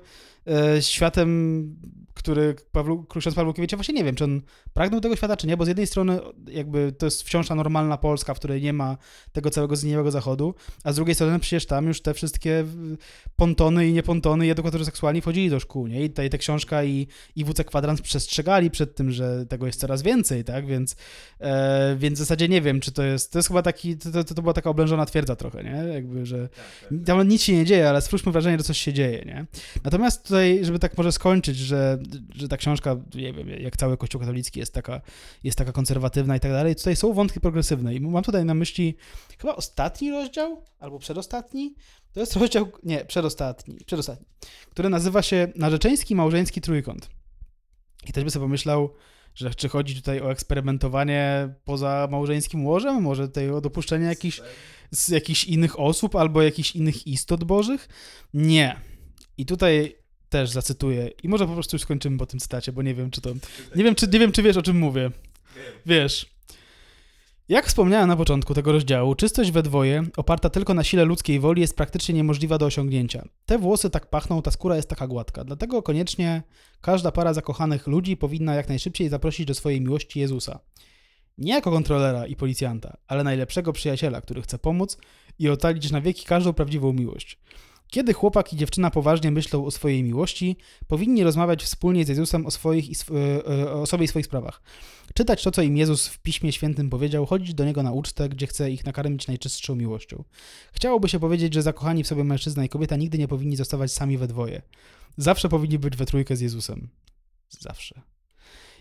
[SPEAKER 3] światem, który Pawlu, ksiądz Pawłukiewicz, właśnie nie wiem, czy on pragnął tego świata, czy nie, bo z jednej strony jakby to jest wciąż ta normalna Polska, w której nie ma tego całego zgniłego zachodu, a z drugiej strony przecież tam już te wszystkie pontony i niepontony i edukatorzy seksualni wchodzili do szkół, nie? I tutaj ta książka i, i WC Kwadrans przestrzegali przed tym, że tego jest coraz więcej, tak? Więc, e, więc w zasadzie nie wiem, czy to jest, to jest chyba taki, to, to, to była taka oblężona twierdza trochę, nie? Jakby, że tam nic się nie dzieje, ale stwórzmy wrażenie, że coś się dzieje, nie? Natomiast tutaj, żeby tak może skończyć, że, że ta książka, jak cały Kościół katolicki jest taka, jest taka konserwatywna i tak dalej, tutaj są wątki progresywne i mam tutaj na myśli chyba ostatni rozdział, albo przedostatni, to jest rozdział, nie, przedostatni, przedostatni, który nazywa się Narzeczeński Małżeński Trójkąt. I też by sobie pomyślał, że czy chodzi tutaj o eksperymentowanie poza małżeńskim łożem, może tutaj o dopuszczenie jakichś, z jakichś innych osób albo jakichś innych istot bożych? Nie. I tutaj też zacytuję i może po prostu już skończymy po tym cytacie, bo nie wiem, czy to... Nie wiem, czy, nie wiem, czy wiesz, o czym mówię. Wiesz. Jak wspomniałem na początku tego rozdziału, czystość we dwoje, oparta tylko na sile ludzkiej woli, jest praktycznie niemożliwa do osiągnięcia. Te włosy tak pachną, ta skóra jest taka gładka. Dlatego koniecznie każda para zakochanych ludzi powinna jak najszybciej zaprosić do swojej miłości Jezusa. Nie jako kontrolera i policjanta, ale najlepszego przyjaciela, który chce pomóc i ocalić na wieki każdą prawdziwą miłość. Kiedy chłopak i dziewczyna poważnie myślą o swojej miłości, powinni rozmawiać wspólnie z Jezusem o, swoich e, e, o sobie i swoich sprawach. Czytać to, co im Jezus w Piśmie Świętym powiedział, chodzić do Niego na ucztę, gdzie chce ich nakarmić najczystszą miłością. Chciałoby się powiedzieć, że zakochani w sobie mężczyzna i kobieta nigdy nie powinni zostawać sami we dwoje. Zawsze powinni być we trójkę z Jezusem. Zawsze.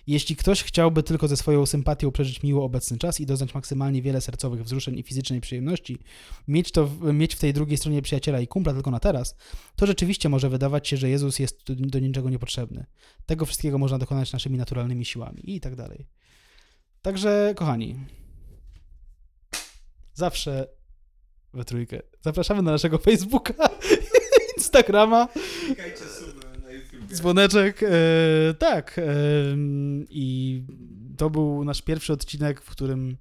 [SPEAKER 3] Jeśli ktoś chciałby tylko ze swoją sympatią przeżyć miło obecny czas i doznać maksymalnie wiele sercowych wzruszeń i fizycznej przyjemności, mieć, to, mieć w tej drugiej stronie przyjaciela i kumpla tylko na teraz, to rzeczywiście może wydawać się, że Jezus jest do, niczego niepotrzebny. Tego wszystkiego można dokonać naszymi naturalnymi siłami i tak dalej. Także, kochani, zawsze we trójkę. Zapraszamy na naszego Facebooka, Instagrama, dzwoneczek. E, tak. E, I to był nasz pierwszy odcinek, w którym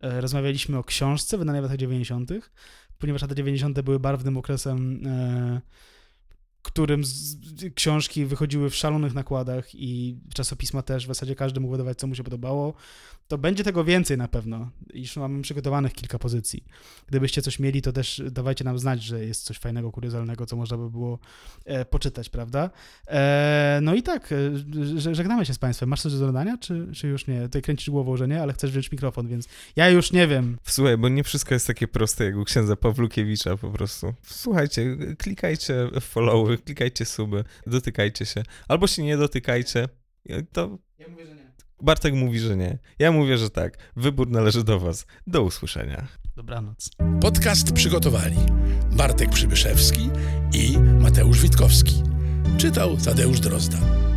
[SPEAKER 3] e, rozmawialiśmy o książce wydanej w latach 90., ponieważ lata 90. były barwnym okresem, e, którym z, książki wychodziły w szalonych nakładach i czasopisma też. W zasadzie każdy mógł wydawać, co mu się podobało. To będzie tego więcej na pewno. Już mamy przygotowanych kilka pozycji. Gdybyście coś mieli, to też dawajcie nam znać, że jest coś fajnego, kuriozalnego, co można by było e, poczytać, prawda? E, no i tak, e, żegnamy się z Państwem. Masz coś do dodania, czy, czy już nie? Tutaj kręcisz głową, że nie, ale chcesz wziąć mikrofon, więc ja już nie wiem.
[SPEAKER 2] Słuchaj, bo nie wszystko jest takie proste jak u księdza Pawlukiewicza po prostu. Słuchajcie, klikajcie followy, klikajcie suby, dotykajcie się. Albo się nie dotykajcie. To...
[SPEAKER 3] Ja mówię, że nie.
[SPEAKER 2] Bartek mówi, że nie. Ja mówię, że tak. Wybór należy do was. Do usłyszenia.
[SPEAKER 3] Dobranoc.
[SPEAKER 1] Podcast przygotowali Bartek Przybyszewski i Mateusz Witkowski. Czytał Tadeusz Drozda.